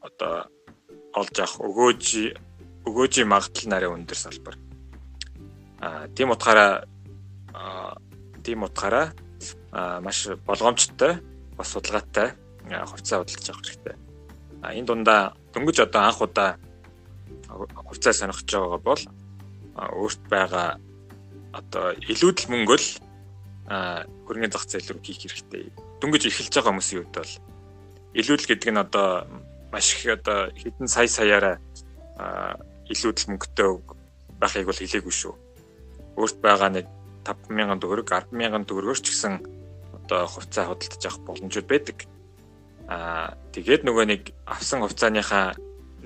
одоо олж авах өгөөж өгөөжийн магадлал нарийн өндөр салбар. Аа тийм утгаараа тийм утгаараа маш болгоомжтой бас судалгаатай хувьцаа худалдаж авах хэрэгтэй. А энэ дундаа дөнгөж одоо анх удаа хувьцаа сонирхож байгаа бол өөрт байгаа одоо илүүдэл мөнгө л хөрөнгөний зах зээл рүү хийх хэрэгтэй. Дөнгөж эхэлж байгаа хүмүүсийн хувьд бол илүүдл гэдэг нь одоо маш их одоо хэдэн сая саяараа илүүдл мөнгөтэй байхыг бол хэлээгүй шүү. Өөрт байгаа нэг 5000 төгрөг 100000 төгрөгөөр ч гэсэн одоо хувьцаа худалдаж авах боломжууд байдаг. Аа тэгээд нөгөө нэг авсан хувьцааныхаа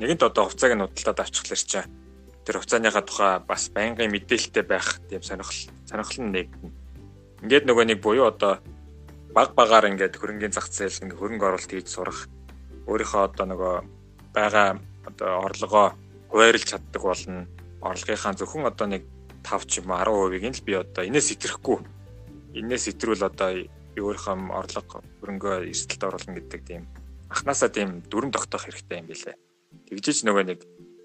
нэгэнт одоо хувьцааг нь худалдаад авчихлаар чи тэр хувьцааныхаа тухай бас байнгын мэдээлэлтэй байх тийм сонирхол сонирхол нь нэгдэнэ. Ингээд нөгөө нэг буюу одоо баг багаар ингээд хөрөнгөний зах зээл ингээд хөрөнгө оруулалт хийж сурах өөрийнхөө одоо нөгөө байгаа одоо орлогоо хуваарлж чаддаг болно. Орлогынхаа зөвхөн одоо нэг 5 ч юм уу 10% нь л би одоо энэс итерхгүй. Энэс итрүүл одоо өөрийнхөө орлого хөрөнгөө эрсдэлд оруулна гэдэг тийм анханасаа тийм дүрм тогтоох хэрэгтэй юм билэ. Тэгжиж нөгөө нэг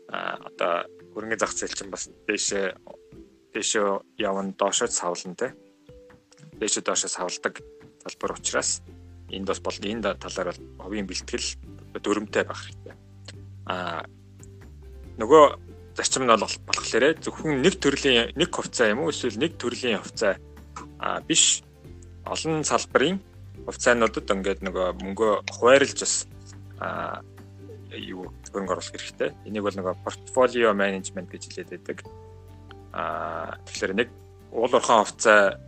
одоо хөрөнгөний зах зээл чинь бас дээшээ дээшөө явна доошоо савлна те. Дээшээ доошоо савладаг залбар учраас энд бас бол энэ талаар бол ховын бэлтгэл дүрмтэй байх хэрэгтэй. Аа нөгөө зарчим нь бол болохоор зөвхөн нэг төрлийн нэг хувьцаа юм уу эсвэл нэг төрлийн хувьцаа а биш олон салбарын хувьцаануудад ингээд нөгөө мөнгөө хуваарлж бас а юу хөрөнгө оруулах хэрэгтэй. Энийг бол нөгөө портфолио менежмент гэж хэлээд байдаг. Аа тэгэхээр нэг уул уурхайн хувьцаа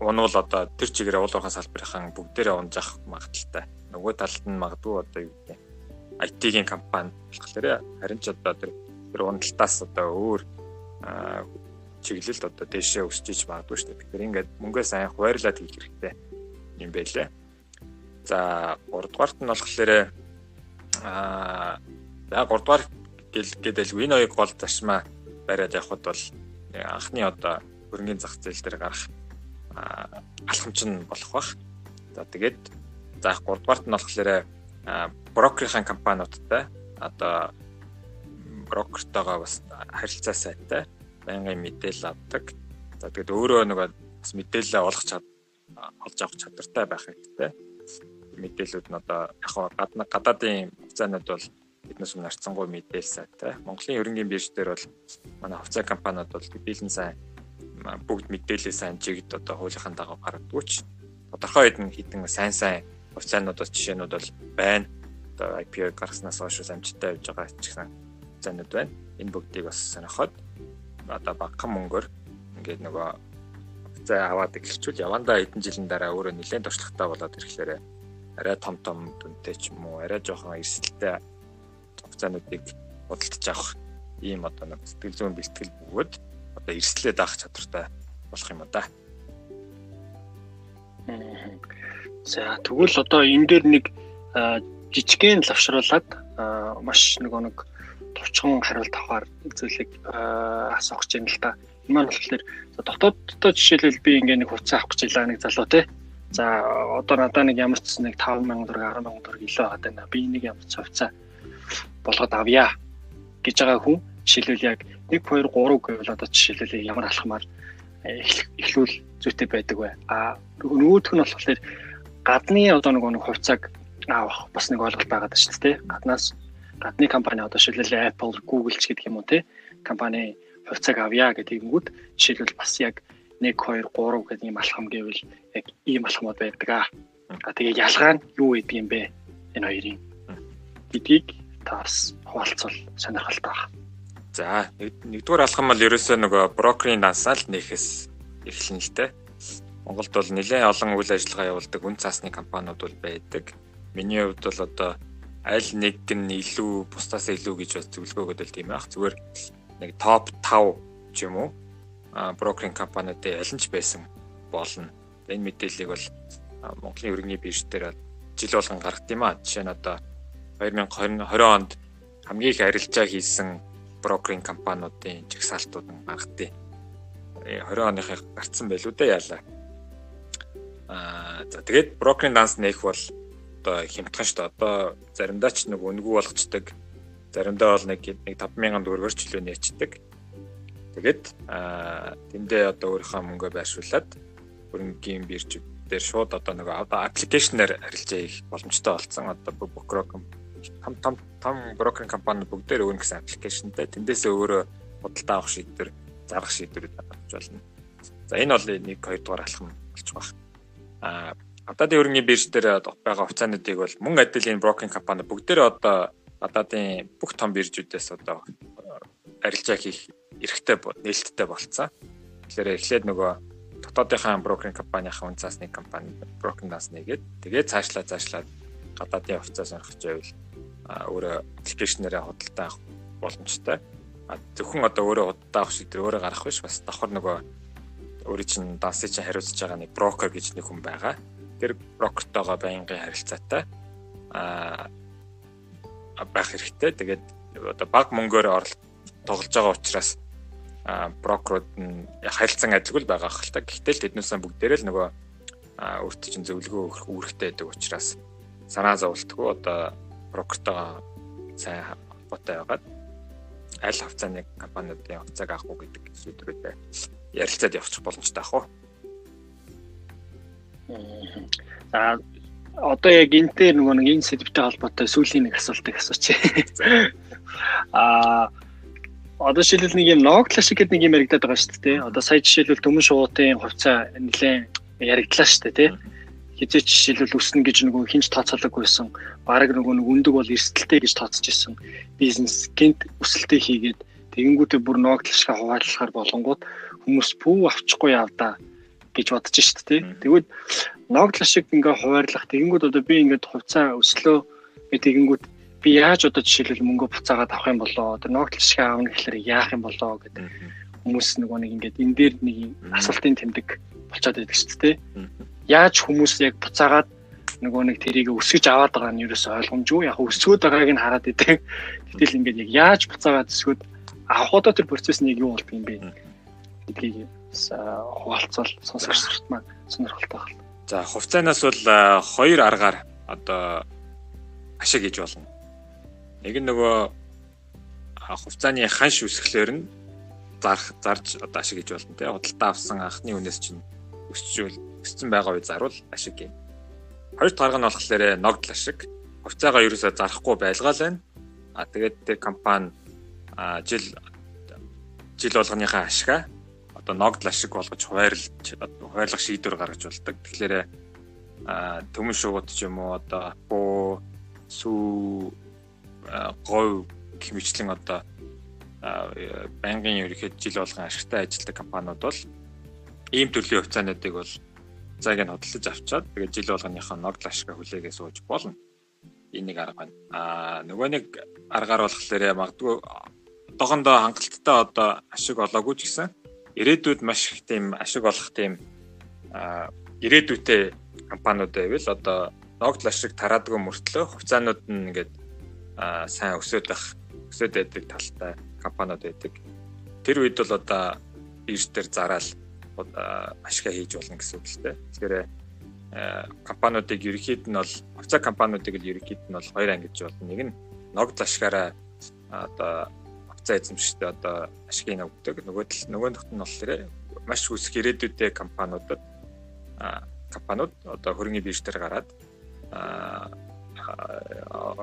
унвал одоо тэр чигээр уул уурхайн салбарынхан бүгдээрээ унж авах магадaltaй. Нөгөө талд нь магадгүй одоо юу гэдэг IT-ийн компани болохоор харин ч одоо тэр тэр ундалтаас одоо өөр чиглэлд одоо дэшээ өсөж иж магадгүй шүү дээ. Тэгэхээр ингээд мөнгөө сайн хуваарлаад хийх хэрэгтэй юм байлээ. За 3 дугаарт нь болохоор аа за 3 дугаар гэл гэдэлгүй энэ хоёрыг гол зашмаа бариад явхад бол анхны одоо хөрөнгөний зах зээл дээр гарах алхамч нь болох бах. За тэгээд за 3 дугаарт нь болохоор брокерийн компаниудтай одоо брокертойгоо бас харилцаа сайтай байнгын мэдээлэл авдаг. За тэгээд өөрөө нөгөө бас мэдээлэл олох чад олж авах чадвартай байх хэрэгтэй мэдээлүүд нь одоо яг гадна гадаадын хугацаанууд бол биднээс өмнө нарцсангүй мэдээлэл сайтай. Монголын ерөнхий бирж дээр бол манай хувьцаа компаниуд бол дийлэн сайн бүгд мэдээлэл сайн чигд одоо хуулийнхаа дагуу гаргадаг ч тодорхой хэдэн хідэн сайн сайн хувьцаанууд жишээнүүд бол байна. Одоо IPO гаргаснаас хойш амжилттай явж байгаа ч гэсэн хувьцаанууд байна. Энэ бүгдийг бас сонирхоод одоо багахан мөнгөөр ингээд нөгөө хувьцаа аваад эхэлчихвэл явандаа хэдэн жилийн дараа өөрөө нэлээд туршлагатай болоод ирэхлээрээ арай том том дүнтэй ч юм уу арай жоохон эрсдэлтэй хугацаануудыг худалдаж авах ийм одоо нэг сэтгэл зүйн бэлтгэл бөгөөд одоо эрсдлээд авах чадвартай болох юм да. За тэгвэл одоо энэ дээр нэг жижигхэн лавшруулад маш нөгөө нэг товчхон хариулт авахар зүйлийг асуух гэж байна л да. Энэ маань болохоор дотооддоо жишээлбэл би ингээ нэг хуцаа авах гэж байлаа нэг залуу те За одоо надаа нэг ямар ч нэг 5000 төгрөг 10000 төгрөг илүү аваад байна. Би нэг ямар ч хувьцаа болгоод авъя гэж байгаа хүн жишээлбэл яг 1 2 3 гэвэл одоо жишээлбэл ямар алхмаар эхлүүл зүйтэй байдаг вэ? А нөгөөх нь болохоор гадны одоо нэг нэг хувьцааг авах бас нэг ойлголт байгаа даа шүү дээ. Гаднаас гадны компани одоо жишээлбэл Apple, Google ч гэдэг юм уу те компани хувьцааг авъя гэдэг юмгууд жишээлбэл бас яг 1 2 3 гэдэг ийм алхам гэвэл яг ийм алхмууд байдаг аа. Тэгээ ялгаа нь юу гэдэг юм бэ? Энэ хоёрын гэдгийг таас хуваалцвал сонирхолтой байна. За нэгдүгээр алхам бол ерөөсөө нөгөө брокерийн дансаа л нэхээс эхэлнэ л дээ. Монголд бол нэлээд олон үйл ажиллагаа явуулдаг үн цаасны компаниуд бол байдаг. Миний хувьд бол одоо аль нэг нь илүү бусдаас илүү гэж бас зөвлөгөө өгöd л тийм байх. Зүгээр нэг топ 5 ч юм уу брокеринг компаниудын аль нь ч байсан болно. Энэ мэдээллийг бол Монголын өргөний бирж дээр жил болгон гаргад юм а. Жишээ нь одоо 2020 онд хамгийн их арилжаа хийсэн брокеринг компаниудын жагсаалтууд нь гаргадیں۔ 20 оныхыг гарцсан байлгүй дээ яалаа. Аа за тэгээд брокеринг данс нээх бол одоо хямдхан шүү дээ. Одоо заримдаа ч нэг үнгүй болгочдөг. Заримдаа бол нэг 5000 төгрөгөөр ч илүү нээчдэг. Тэгээд тэндээ одоо өөрийнхөө мөнгөө байршуулад хөрөнгөний бирж дээр шууд одоо нэг аппликейшнээр харилцаа хийх боломжтой болсон. Одоо брокер том том том брокеринг компани бүгдээр өөр нэгсэн аппликейшнтэй тэндээсээ өөрөө худалдаа авах шийдвэр, зарах шийдвэрүүд гаргаж болно. За энэ бол нэг хоёр дугаар алхам болж байна. Аа гадаадын хөрөнгөний бирж дээр байгаа хувьцаануудыг бол мөн адил энэ брокеринг компани бүгдээрээ одоо гадаадын бүх том биржүүдээс одоо арилжаа хийх эрхтэй нээлттэй болцсон. Тэгэхээр эхлээд нөгөө дотоодынхаа брокеринг компанийн үнцаас нэг компани брокингаас нэгээд тэгээд цаашлаа цаашлаад гадаадын хувьцаа сонирхож байвал өөрөө аппликейшнээрээ худалдаа авах боломжтой. А зөвхөн одоо өөрөө худалдаа авах шийдвэр өөрөө гарах биш бас давхар нөгөө өөрийн чинь дансыг чинь хариуцж байгаа нэг брокер гэж нэг хүн байгаа. Тэр брокертойгоо байнгын харилцаатай а байх хэрэгтэй. Тэгээд одоо баг мөнгөөр оролт тоглож байгаа учраас брокерууд нь харилцан ажиггүй байгаа хэл та. Гэхдээ л тэднээс бүгдээрээ л нөгөө өөртөө чинь зөвлөгөө өгөх үүрэгтэй байдаг учраас санаа зовлтгүй одоо брокертойгоо сайн холбоотой байгаад аль хавцааны компаниудын хувьцааг авах уу гэдэг шийдвэрүүдээ ярилцаад явчих боломжтой ах уу. За одоо яг энтэй нөгөө нэг энэ сэдвтэй холбоотой сүүлийн нэг асуултыг асуучих. Аа одоо жишээлбэл нэг юм ноглаш гэдэг нэг юм яригадаад байгаа шүү дээ. Одоо сая жишээлбэл төмөн шуудын хувьцаа нэлээд яригдлаа шүү дээ, тий хизээч жишээлбэл өснө гэж нөгөө хинч тооцоологгүйсэн баг нөгөө нэг өндөг бол эрсдэлтэй гэж тооцож исэн бизнес гинт өсөлтөө хийгээд тэгэнгүүтээ бүр ногдлошгаа хуваалцахаар болонгууд хүмүүс пүү авчихгүй явдаа гэж бодож шít тий. Тэгвэл ногдлол шиг ингээ хуваарлах тэгэнгүүт одоо би ингээд хувьцаа өслөө тэгэнгүүт би яаж одоо жишээлбэл мөнгө буцаагаад авах юм болоо? Тэр ногдлол шиг аавна гэхлээр яах юм болоо гэдэг хүмүүс нөгөө нэг ингээд энэ дээр нэг асуултын тэмдэг болчиход байдаг шүү дээ яаж хүмүүс яг буцаагаад нөгөө нэг тэрийг өсгөж аваад байгаа нь ерөөс ойлгомжгүй? Яг өсгөөд байгааг нь хараад идэг. Гэтэл ингээд яг яаж буцаагаад өсгөөд авах одоо тэр процесс нэг юу болдго юм бэ гэдгийг хуваалцвал сонсогчдод маань сонирхолтой байна. За хувьцаанаас бол хоёр аргаар одоо ашиг хийж болно. Нэг нь нөгөө хувьцааны ханш үсгэлээр нь зарх зарж одоо ашиг хийж болно тийм худалдаа авсан анхны үнээс чинь өсчүүл өссөн байгаа үе зарвал ашиг юм. Хоёр дахь арга нь болохоор ногдол ашиг. Хувьцаагаа ерөөсөө зарахгүй байлгаал байна. А тэгээд тэр компани жил жил болгоныхаа ашигаа одоо ногдол ашиг болгож хуваарлж хуваарлах шийдвэр гаргаж болдог. Тэгэхээр төмөн шууд ч юм уу одоо буу сүү говь хэмжлэн одоо банкын ерөнхийд жил болгон ашигтай ажилладаг компаниуд бол ийм төрлийн хувьцаануудыг бол цагийг нь хөдөлж авчаад тэгээд жил болгоныхоо ногд ашгаа хүлээгээ сууж болно. Энийг арга байна. Аа нөгөө нэг аргаар болохоор магадгүй одоохондоо хангалттай одоо ашиг олоогүй ч гэсэн ирээдүйд маш их тийм ашиг олох тийм ирээдүйтэй компаниуд байвал одоо ногд ашиг тараадгүй мөртлөө хувьцаанууд нь ингээд сайн өсөд байх өсөд байдаг талтай компаниуд байдаг. Тэр үед бол одоо бирж дээр зараал ашигаа хийж болно гэсэн үг л дээ. Тэгэхээр компаниудыг ерөнхийд нь бол хувьцаа компаниудыг л ерөнхийд нь бол хоёр ангиж болно. Нэг нь ногд ашгаараа одоо хувьцаа эзэмшигчтэй одоо ашигыг өгдөг. Нөгөө тал нөгөө нь болохоор маш үсэх ирээдүйдээ компаниудад компаниуд одоо хөрөнгөний бирж дээр гараад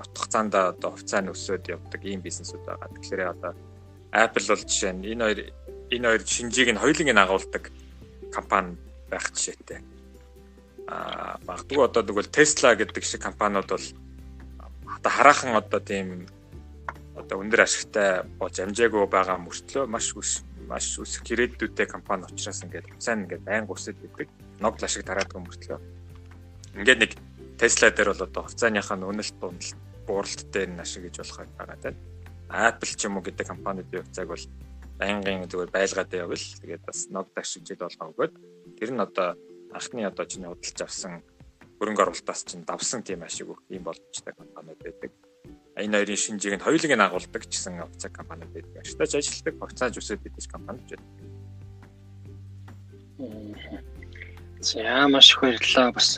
утгацаанд одоо хувьцааны өсөөд явдаг ийм бизнесүүд байгаа. Тэгэхээр одоо Apple бол жишээ нь энэ хоёр энэ хоёр шинжийг нь хоёуланг нь агуулдаг компани байх жишээтэй. Аа магадгүй одоо тэгвэл Tesla гэдэг шиг компаниуд бол одоо хараахан одоо тийм одоо өндөр ашигтай болж амжаагүй байгаа мөртлөө маш үс маш үсэх гэрээдүүдтэй компани учраас ингээд сайн ингээд байнга өсөд идэг. Ногл ашиг тараадгүй мөртлөө. Ингээд нэг Tesla дээр бол одоо хувьцааныхаа үнэлт дундалт бууралт дээр нь ашиг гэж болох байгаа тийм. Apple ч юм уу гэдэг компаниудын хувьцааг бол байнгын зүгээр байлгаад явбал тэгээд бас ног дашижид болгоо өгөөд тэр нь одоо анхны одоо чиний худалдаж авсан хөрөнгө оруулалтаас чинь давсан тийм ашиг өгөх юм боломжтой компаниуд байдаг. Энэ хоёрын шинжийг нь хоёулыг нь агуулдаг гэсэн хувьцаа компаниуд байдаг. Ажтаж ажилтдаг хувьцааж өсөд байдаг компаниуд байдаг. За маш их баярлалаа. Бас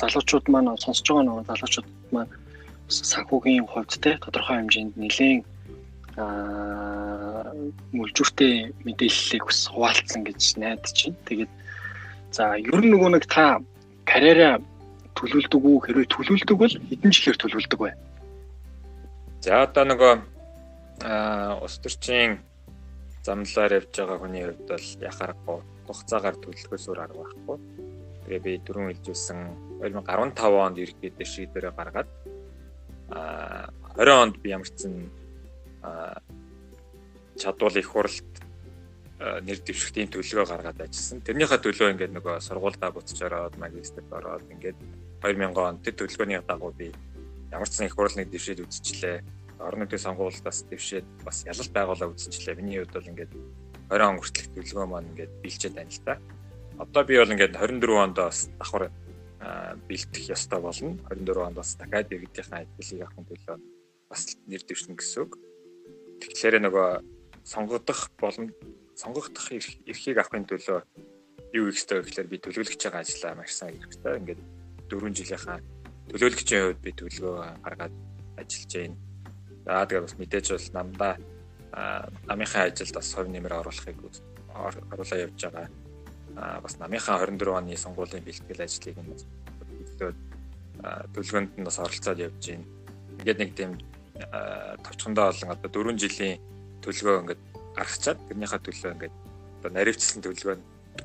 залуучууд маань сонсож байгаа нэг залуучууд маань санхүүгийн хувьд те тодорхой хэмжээнд нэлээд мүлжүүртэй мэдээллийг бас хуваалцсан гэж найдаж байна. Тэгээд за ер нь нөгөө нэг та карьераа төлөвлөдөг үү хэрвээ төлөвлөдөг бол хэдэн жилээр төлөвлөдөг вэ? За одоо нөгөө ус төрчийн замналаар явж байгаа хүний хувьд бол яхаарахгүй хугацаагаар төлөвлөхөөс өөр арга байхгүй. Тэгээ би дөрөв хэлжүүлсэн 2015 онд ерөнхийдөө шийдвэрээ гаргаад а 20 онд би ямар ч зэн чадвал их хуралд нэр дэвшигтийн төлөвөө гаргаад ажилласан. Тэрнийхээ төлөө ингээд нөгөө сургуульдаа буцаж ороод магистрт ороод ингээд 2000 онд тэр төлөвлөгөөний дагуу би ямар ч сан их хурлын дэвшээд үзчихлээ. Орон нутгийн сонгуулиудаас дэвшээд бас ялалт байгуулаа үзчихлээ. Миний хувьд бол ингээд 20 он хүртэлх төлөвлөгөө маань ингээд биелчээд байна л да. Одоо би бол ингээд 24 онд бас давхар бэлтгэх ёстой болно. 24 онд бас дахиад иргэдийнхээ ажлыг авахын төлөө бас нэр дэвшнэ гэсэн үг. Тэгэхээр нөгөө сонгогдох боломж сонгогдох эрхийг авахын төлөө юу хийх ёстой гэхээр би төлөвлөж байгаа ажлаа маш сайн ёстой. Ингээд 4 жилийнхаа төлөөлөгчийн хувьд би төлөвлөгөө гаргаад ажиллаж байна. За тэгээд бас мэдээж бол намдаа намынхаа ажилд бас хувь нэмэр оруулахыг оруулаа явж байгаа. А бас намынхаа 24 оны сонгуулийн бэлтгэл ажлыг нь төлөвлөд төлөвлөгөөнд нь бас оролцоод явж байна. Ингээд нэг тийм товчхондоо болон одоо 4 жилийн төлөвлөгөө ингээд гаргачаад тэрнийхээ төлөө ингээд одоо наривчлсан төлөвлөгөө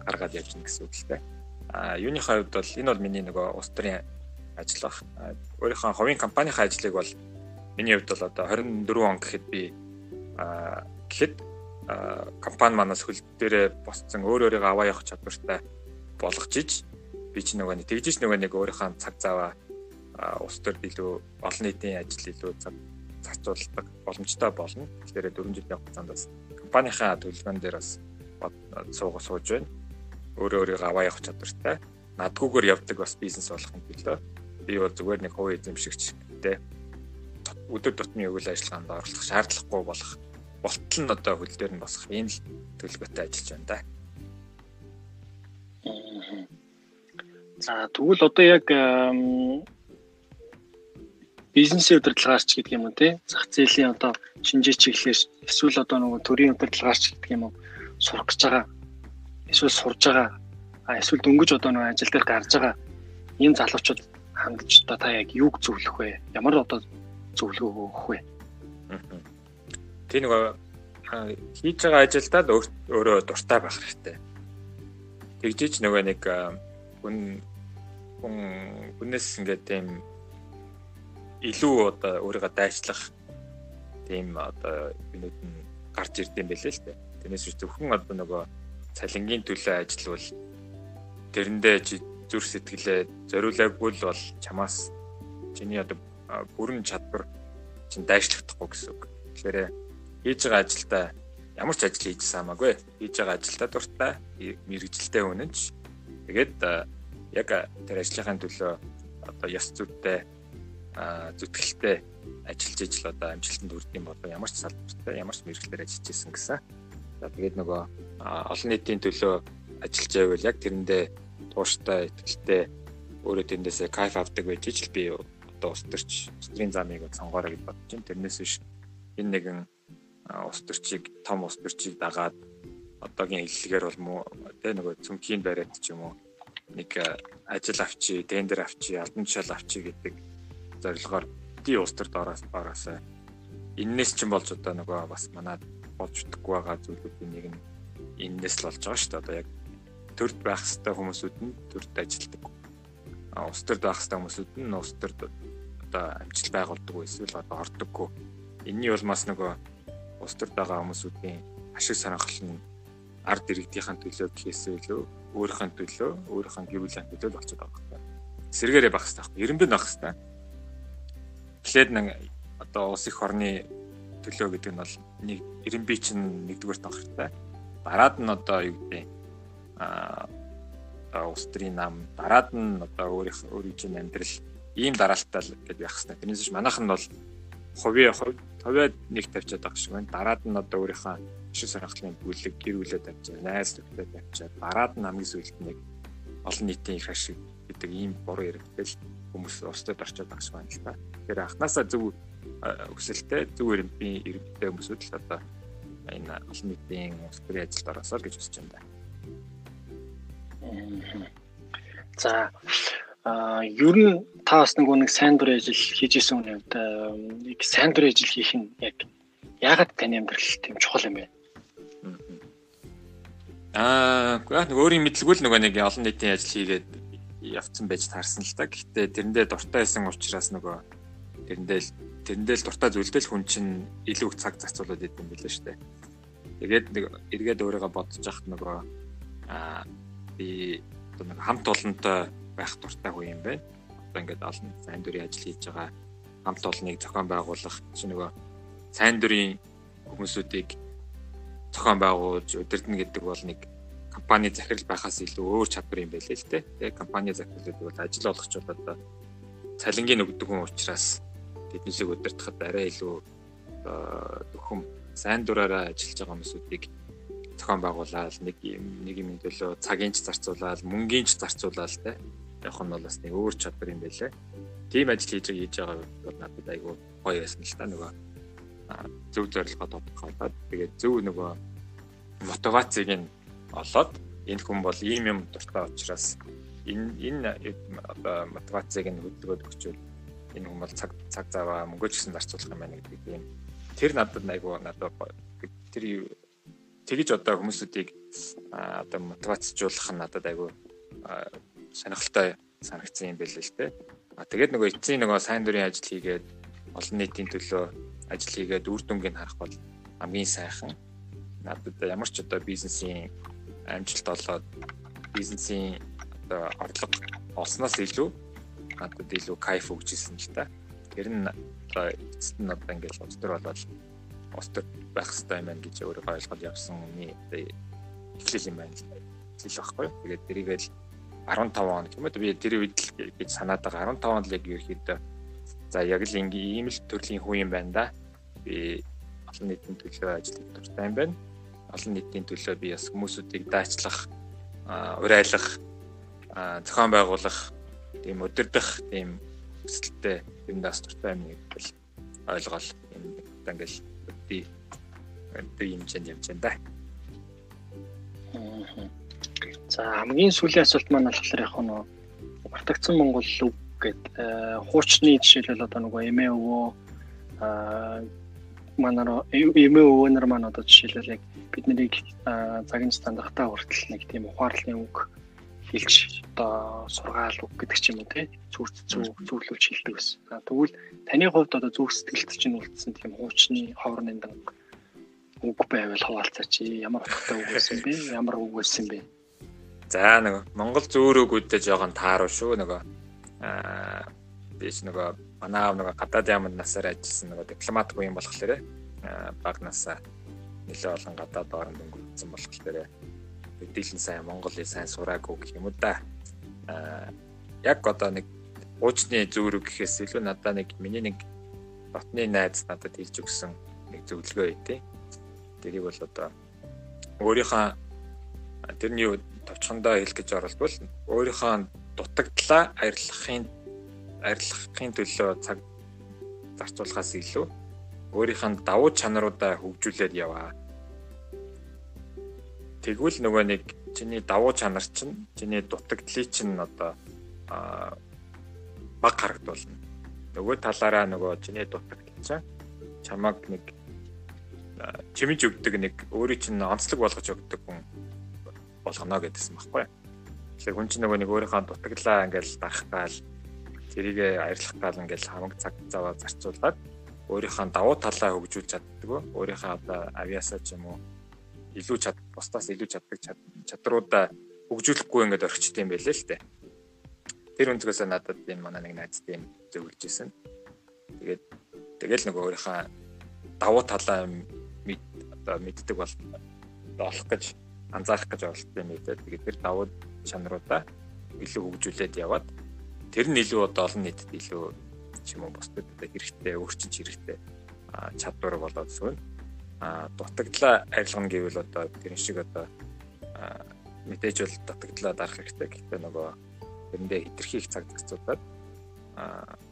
гаргаад явж гин гэсэн үг л дээ. А юуныхаа хувьд бол энэ бол миний нөгөө улс төрийн ажил баг. Өөрийнхөө хувийн компанийн ажлыг бол миний хувьд бол одоо 24 он гэхэд би а гэхэд компани манаас хөл дээрээ босцсон өөр өөрийгөө аваа явах чадвартай болгож иж би ч нөгөө нэг тэгжиж нөгөө нэг өөрийнхөө цаг заваа улс төрд илүү олон нийтийн ажил илүү цаг зарцуулдаг боломжтой болно. Тэгэхээр 4 жилийн хугацаанд бас компанийнхаа төлөвлөгөөн дээр бас сууга сууж байна. Өөрөө өөрийгөө аваа явах чадвартай. Надгүйгээр явдаг бас бизнес болохын төлөө би бол зүгээр нэг хувийн эзэмшигч гэдэг өдөр тутмын үйл ажиллагаанд оролцох шаардлагагүй болох болтол нь одоо хөл дээр нь босох ийм л төлөвлөгөөтэй ажиллаж байна да. За тэгвэл одоо яг бизнесийн удирдлагаарч гэдэг юм уу те зах зээлийн одоо шинжээ чиглэлээр эсвэл одоо нөгөө төрийн удирдлагаарч гэдэг юм уу сурах гэж байгаа эсвэл сурж байгаа эсвэл дөнгөж одоо нөгөө ажил дээр гарч байгаа ийм залуучууд одоо та яг юуг зөвлөх вэ? Ямар одоо зөвлөгөө өгөх вэ тий нөгөө хийж байгаа ажилдаа өөрөө дуртай байх хэрэгтэй. Тэгжиж нөгөө нэг хүн хүн хүнээс ингээд тийм илүү одоо өөрийгөө дайчлах тийм одоо юмуд нь гарч ирдэм байлээ л дээ. Тэрнээс ч зөвхөн одоо нөгөө цалингийн төлөө ажиллавал тэрэндээ зүр сэтгэлээ зориулаагүй бол чамаас чиний одоо бүрэн чадвар чинь дайшлагдахгүй гэсэн үг. Тэгэхээр хийж байгаа ажилдаа ямар ч ажил хийжсэн хамаагүй. Хийж байгаа ажилдаа дуртай, мэрэгжилтэй үнэнч. Тэгээд яг тэр ажлынхаа төлөө одоо ёс зүйтэй зүтгэлтэй ажиллаж ижил одоо амжилтанд хүрдэм болоо ямар ч салбартай ямар ч мэрэгчлэр ажиллаж исэн гэсэн. За тэгээд нөгөө олон нийтийн төлөө ажиллаж байвал яг тэрэндээ тууштай ихтэй өөрөө тэндээсээ кайф авдаг байж ижил би одоо ус төрч устрын замыг сонгоорой гэж бодож байна. Тэрнээс биш энэ нэгэн ус төрчийг том ус төрчийг дагаад одоогийн хэллэгээр бол муу тэ нөгөө цөмхийн бариад ч юм уу нэг ажил авчи, тендер авчи, албан тушаал авчи гэдэг зорилгоор ди улс төрд ороос ороосаа эннээс ч юм болж одоо нөгөө бас манад болж өгөхгүй байгаа зүйлүүдийн нэг нь эннээс л болж байгаа шүү дээ. Одоо яг төрд байх хэвээр хүмүүсүүд нь төрд ажилладаг. А улс төрд байх хэвээр хүмүүсүүд нь улс төрд одоо амжилт байгуулдаг эсвэл одоо ордоггүй. Энийний улмаас нөгөө улс төрд байгаа хүмүүсүүдийн ашиг сонирхол нь ард иргэдийнхэн төлөө гэхээс илүү өөрийнхөө төлөө, өөрийнхөө гэр бүлийн төлөө болчиход байгаа юм. Сэргээрээ байх хэрэгтэй. Эренбэн байх хэрэгтэй Тэгэхээр нэг одоо улс их орны төлөө гэдэг нь бол нэг 90 би чинь нэгдүгээр тонхтой. Дараад нь одоо юу гэдэг аа улс төрийн нам, дараад нь одоо өөрийнх өөрийн амьдрал ийм дараалттай л гэдэг байх хэрэгтэй. Тэрнээс чинь манайх нь бол хувийн хувиад нэг тавьчаад байгаа шиг байна. Дараад нь одоо өөрийнхөө шин сонирхлын бүлэг гэр бүлээ тавьчаад, найз нөхдөд тавьчаад, дараад нь хамгийн сүүлд нэг олон нийтийн их ашиг гэдэг ийм буруу яригдэл хүмүүс устдад орчод байгаа шиг байна л та. Тэгэхээр анханасаа зөв өсөлттэй зөв эрдэмтний иргэдтэй хүмүүсүүд л одоо энэ олон нийтийн улс төрийн ажилд ороосоо гэж хүсэж байна. За а ер нь та бас нэг нэг сайн дур ажил хийж исэн хувьд нэг сайн дур ажил хийх нь яг яагаад таны амьдрал тийм чухал юм бэ? Аа, яг нэг өөрийн мэдлгүй л нөгөө нэг олон нийтийн ажил хийгээд явцсан байж таарсан л та. Гэхдээ тэрэндээ дуртай байсан учраас нөгөө тэрэндээ л тэрэндээ л дуртай зүйлдэл хүн чинь илүү их цаг зарцуулаад идэв юм билээ шүү дээ. Тэгээд нэг эргээд өөрийгөө бодож яхад нөгөө аа би одоо нэг хамт олонтой байх дуртай хүн юм байна. Одоо ингээд олон сайн дурын ажил хийж байгаа хамт олныг зохион байгуулах чи нөгөө сайн дурын хүмүүсүүдийг зохион байгуулж удирдна гэдэг бол нэг компани захирал байхаас илүү өөр чадвар юм байлээ л дээ. Тэгээ компани захирлууд бол ажил олгочулаад цалингийн өгдөг хүн учраас тэднийсийг удирдахад арай илүү зөвхөн сайн дураараа ажиллаж байгаа хүмүүсүүдийг зохион байгуулаад нэг нэг юм төлөө цагийн ч зарцуулаад мөнгөний ч зарцуулаад те явах нь бол бас нэг өөр чадвар юм байлээ. Тим ажил хийж хийж байгаа бол надад айгүй гоё байсан л та нөгөө зөв зорилгоо тодорхойлоод тэгээд зөв нөгөө мотивацийг нь олоод энэ хүн бол ийм юм дуртай учраас энэ энэ мотивацийг нь хөдөлгөөд өгчүүл энэ хүн бол цаг цаг заваа мөнгөө ч гэсэн зарцуулах юм байна гэдэг юм. Тэр надад айгүй надад тэр тэгж одоо хүмүүсүүдийг одоо мотивацжуулах нь надад айгүй сонирхолтой санагдсан юм байл л дээ. А тэгээд нөгөө эцсийн нөгөө сайн дурын ажил хийгээд олон нийтийн төлөө ажил хийгээд үр дүнгийг харах бол хамгийн сайхан. Надад ямар ч одоо бизнесийн амжилт олоод бизнесийн одоо орлого олсноос илүү надад илүү кайф өгчээсэн л та. Тэр нь одоо эцэст нь одоо ингээл өстөр болоод өстөр байх хэрэгтэй юм байна гэж өөрөө ойлгоод явсан үний одоо эхлэл юм байна. Л хэлж байхгүй. Тэгээд тэрийгэл 15 он тийм үү би тэр үед л гэж санаад байгаа. 15 он л яг ерөөхдөө за яг л ингийн ийм л төрлийн хүн юм байна да. Би олон нийтийн төлөө ажиллах дуртай юм байна. Олон нийтийн төлөө би бас хүмүүсүүдийг даачлах, урайлах, зохион байгуулах, тийм өдөрдох тийм хүсэлтэй юм даас дуртай юм гэж ойлгоол юм. Ингээл би би юм чинь явж байна да. За хамгийн сүүлийн асуулт маань болохоор яг нөө мартагдсан Монгол үг гэдэг хуучны жишээлбэл одоо нөгөө эмээ өвөө манаар эмээ өвөнөр маань одоо жишээлбэл яг бид нарыг цагийн стандартаа хүртэл нэг тийм ухаарлын үг хэлж одоо сургаал үг гэдэг ч юм уу тий зүрх зүг зөвлөвч хэлдэг байсан. Тэгвэл таны хувьд одоо зүрх сэтгэлд чинь үлдсэн тийм хуучны хоорны дан үг байвал хуваалцаач ямар утгатай үг байсан бэ? Ямар үг байсан бэ? За нөгөө Монгол зөөр үгүүдэд жоохон тааруу шүү нөгөө аа биш нөгөө манай аав нөгөө гадаад яамд насаар ажилласан нөгөө дипломат буян болохоор баг насаа нэлээ олон гадаад орнд өнгөрсөн болохоор дийлэн сайн Монголын сайн сураагүй гэх юм уу да. Аа яг одоо нэг уучны зүүрэг гэхээс илүү надад нэг миний нэг дотны найз надад хэлж өгсөн нэг зөвлөгөө өгдөө. Тэрийг бол одоо өөрийнхөө тэрний товчхондоо хэлэх гэж оролдвол өөрийнхөө дутагдлаа арилгахын арилгахын төлөө цаг зарцуулахаас илүү өөрийнх нь давуу чанаруудаа хөгжүүлээд яваа. Тэгвэл нөгөө нэг чиний давуу чанар чинь чиний дутагдлыг чинь одоо баг харагдуулна. Нөгөө талаараа нөгөө чиний дутагдал чинь чамаг нэг чимж өгдөг нэг өөрийн чинь онцлог болгож өгдөг хүн болгоно гэдгсэн байхгүй. Тэгэхээр хүн чинь нөгөө нэг өөрийнхөө дутагдлаа ингээл дарах гал тэрийг арилгах гал ингээл хамаг цаг заваа зарцуулаад өөрийнхөө давуу талаа хөгжүүлж чаддаг. Өөрийнхөө одоо авиасаа ч юм уу илүү чад бусдаас илүү чаддаг чадруудаа хөгжүүлэхгүй ингээд орчт юм байлээ л дээ. Тэр өнцгөөсөө надад энэ манай нэг найз тийм зөвлөж исэн. Тэгээд тэгэл нөгөө өөрийнхөө давуу талаа одоо мэддэг бол олох гэж анзаарах гэж оролдсон юм ээ. Тэгээд тэр давуу чанаруудаа илүү хөгжүүлээд яваад тэр нь илүү одоо олон нийтэд илүү ч юм уу бусдад одоо хэрэгтэй өөрчилж хэрэгтэй чадвар болоод зөв. Дутагдлаа арилгана гэвэл одоо тэр шиг одоо мэдээж бол дутагдлаа дарах хэрэгтэй. Гэхдээ нөгөө тэрэндээ хитрхийг цаг зарцуулаад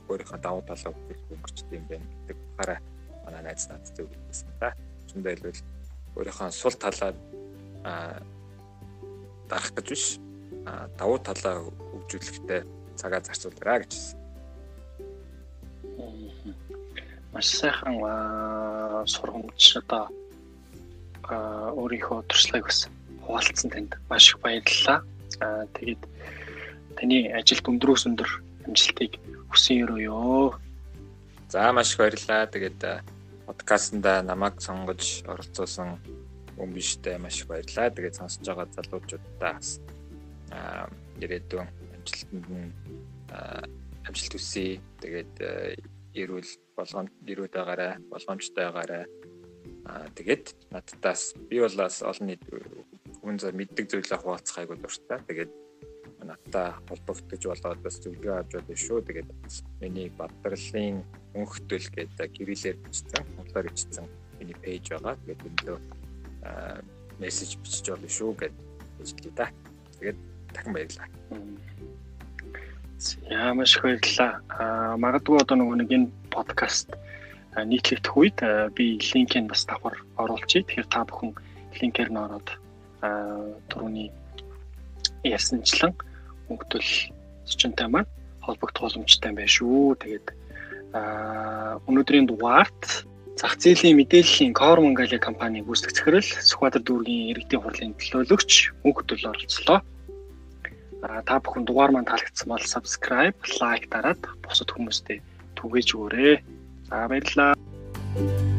өөрийнхөө давуу талаа өнгөрчдөг юм байна гэдэг ухаараа манай найз над зөвлөсөн та. Үндэ хэлбэл өөрийнхөө сул талаа дарах гэж биш давуу талаа хөгжүүлэхдээ цагаа зарцуулаарай гэж хэлсэн. Маш сайхан сургамж одоо өөрийнхөө туршлагыг бас хуваалцсан танд маш их баярлалаа. Аа тэгээд таны ажилд өндрөөс өндөр амжилтыг хүсэн өрөөё. За маш их баярлалаа. Тэгээд подкастнда намайг сонгож оролцуулсан хүн биштэй маш их баярлалаа. Тэгээд сонсож байгаа залуучуудаа аа ирээдүйн амжилтанд нь амжилт хүсье. Тэгээд эрүүл болгоом эрүүл байгаарай, болгоомжтой байгаарай. Аа тэгээд надтаас би бол бас олон нийт хүн зөр мэддэг зүйлээ хуваалцах айгуу дуртай. Тэгээд надтай холбогдож болоод бас зөвлөгөө авч байна шүү. Тэгээд миний бадралын өнхтөл гэдэг гэрэлээр бичсэн, монголоор бичсэн миний пэйж байгаа. Тэгээд өндөө мессеж бичиж болно шүү гэд хэлээ да. Тэгээд дахин баярлалаа. Яа маш их баярлалаа. Аа магадгүй одоо нөгөө нэг энэ подкаст нийтлэгдэх үед би линкийг бас давхар оруулчихъя. Тэгэхээр та бүхэн линкээр нь ороод түрүүний ярьсанчлан хөнгөлөл зочинтой маань холбогдох боломжтой байна шүү. Тэгээд аа өнөөдрийн дугаарт зах зээлийн мэдээллийн Core Mongolia компани гүйцэтгэх захирал Сүхбаатар дүүргийн иргэдийн хурлын төлөөлөгч хөнгөлөл оролцлоо. Та бүхэн дугаар маань таалагдсан бол subscribe, like дараад бусад хүмүүстээ түгээж өгөөрэй. За баярлалаа.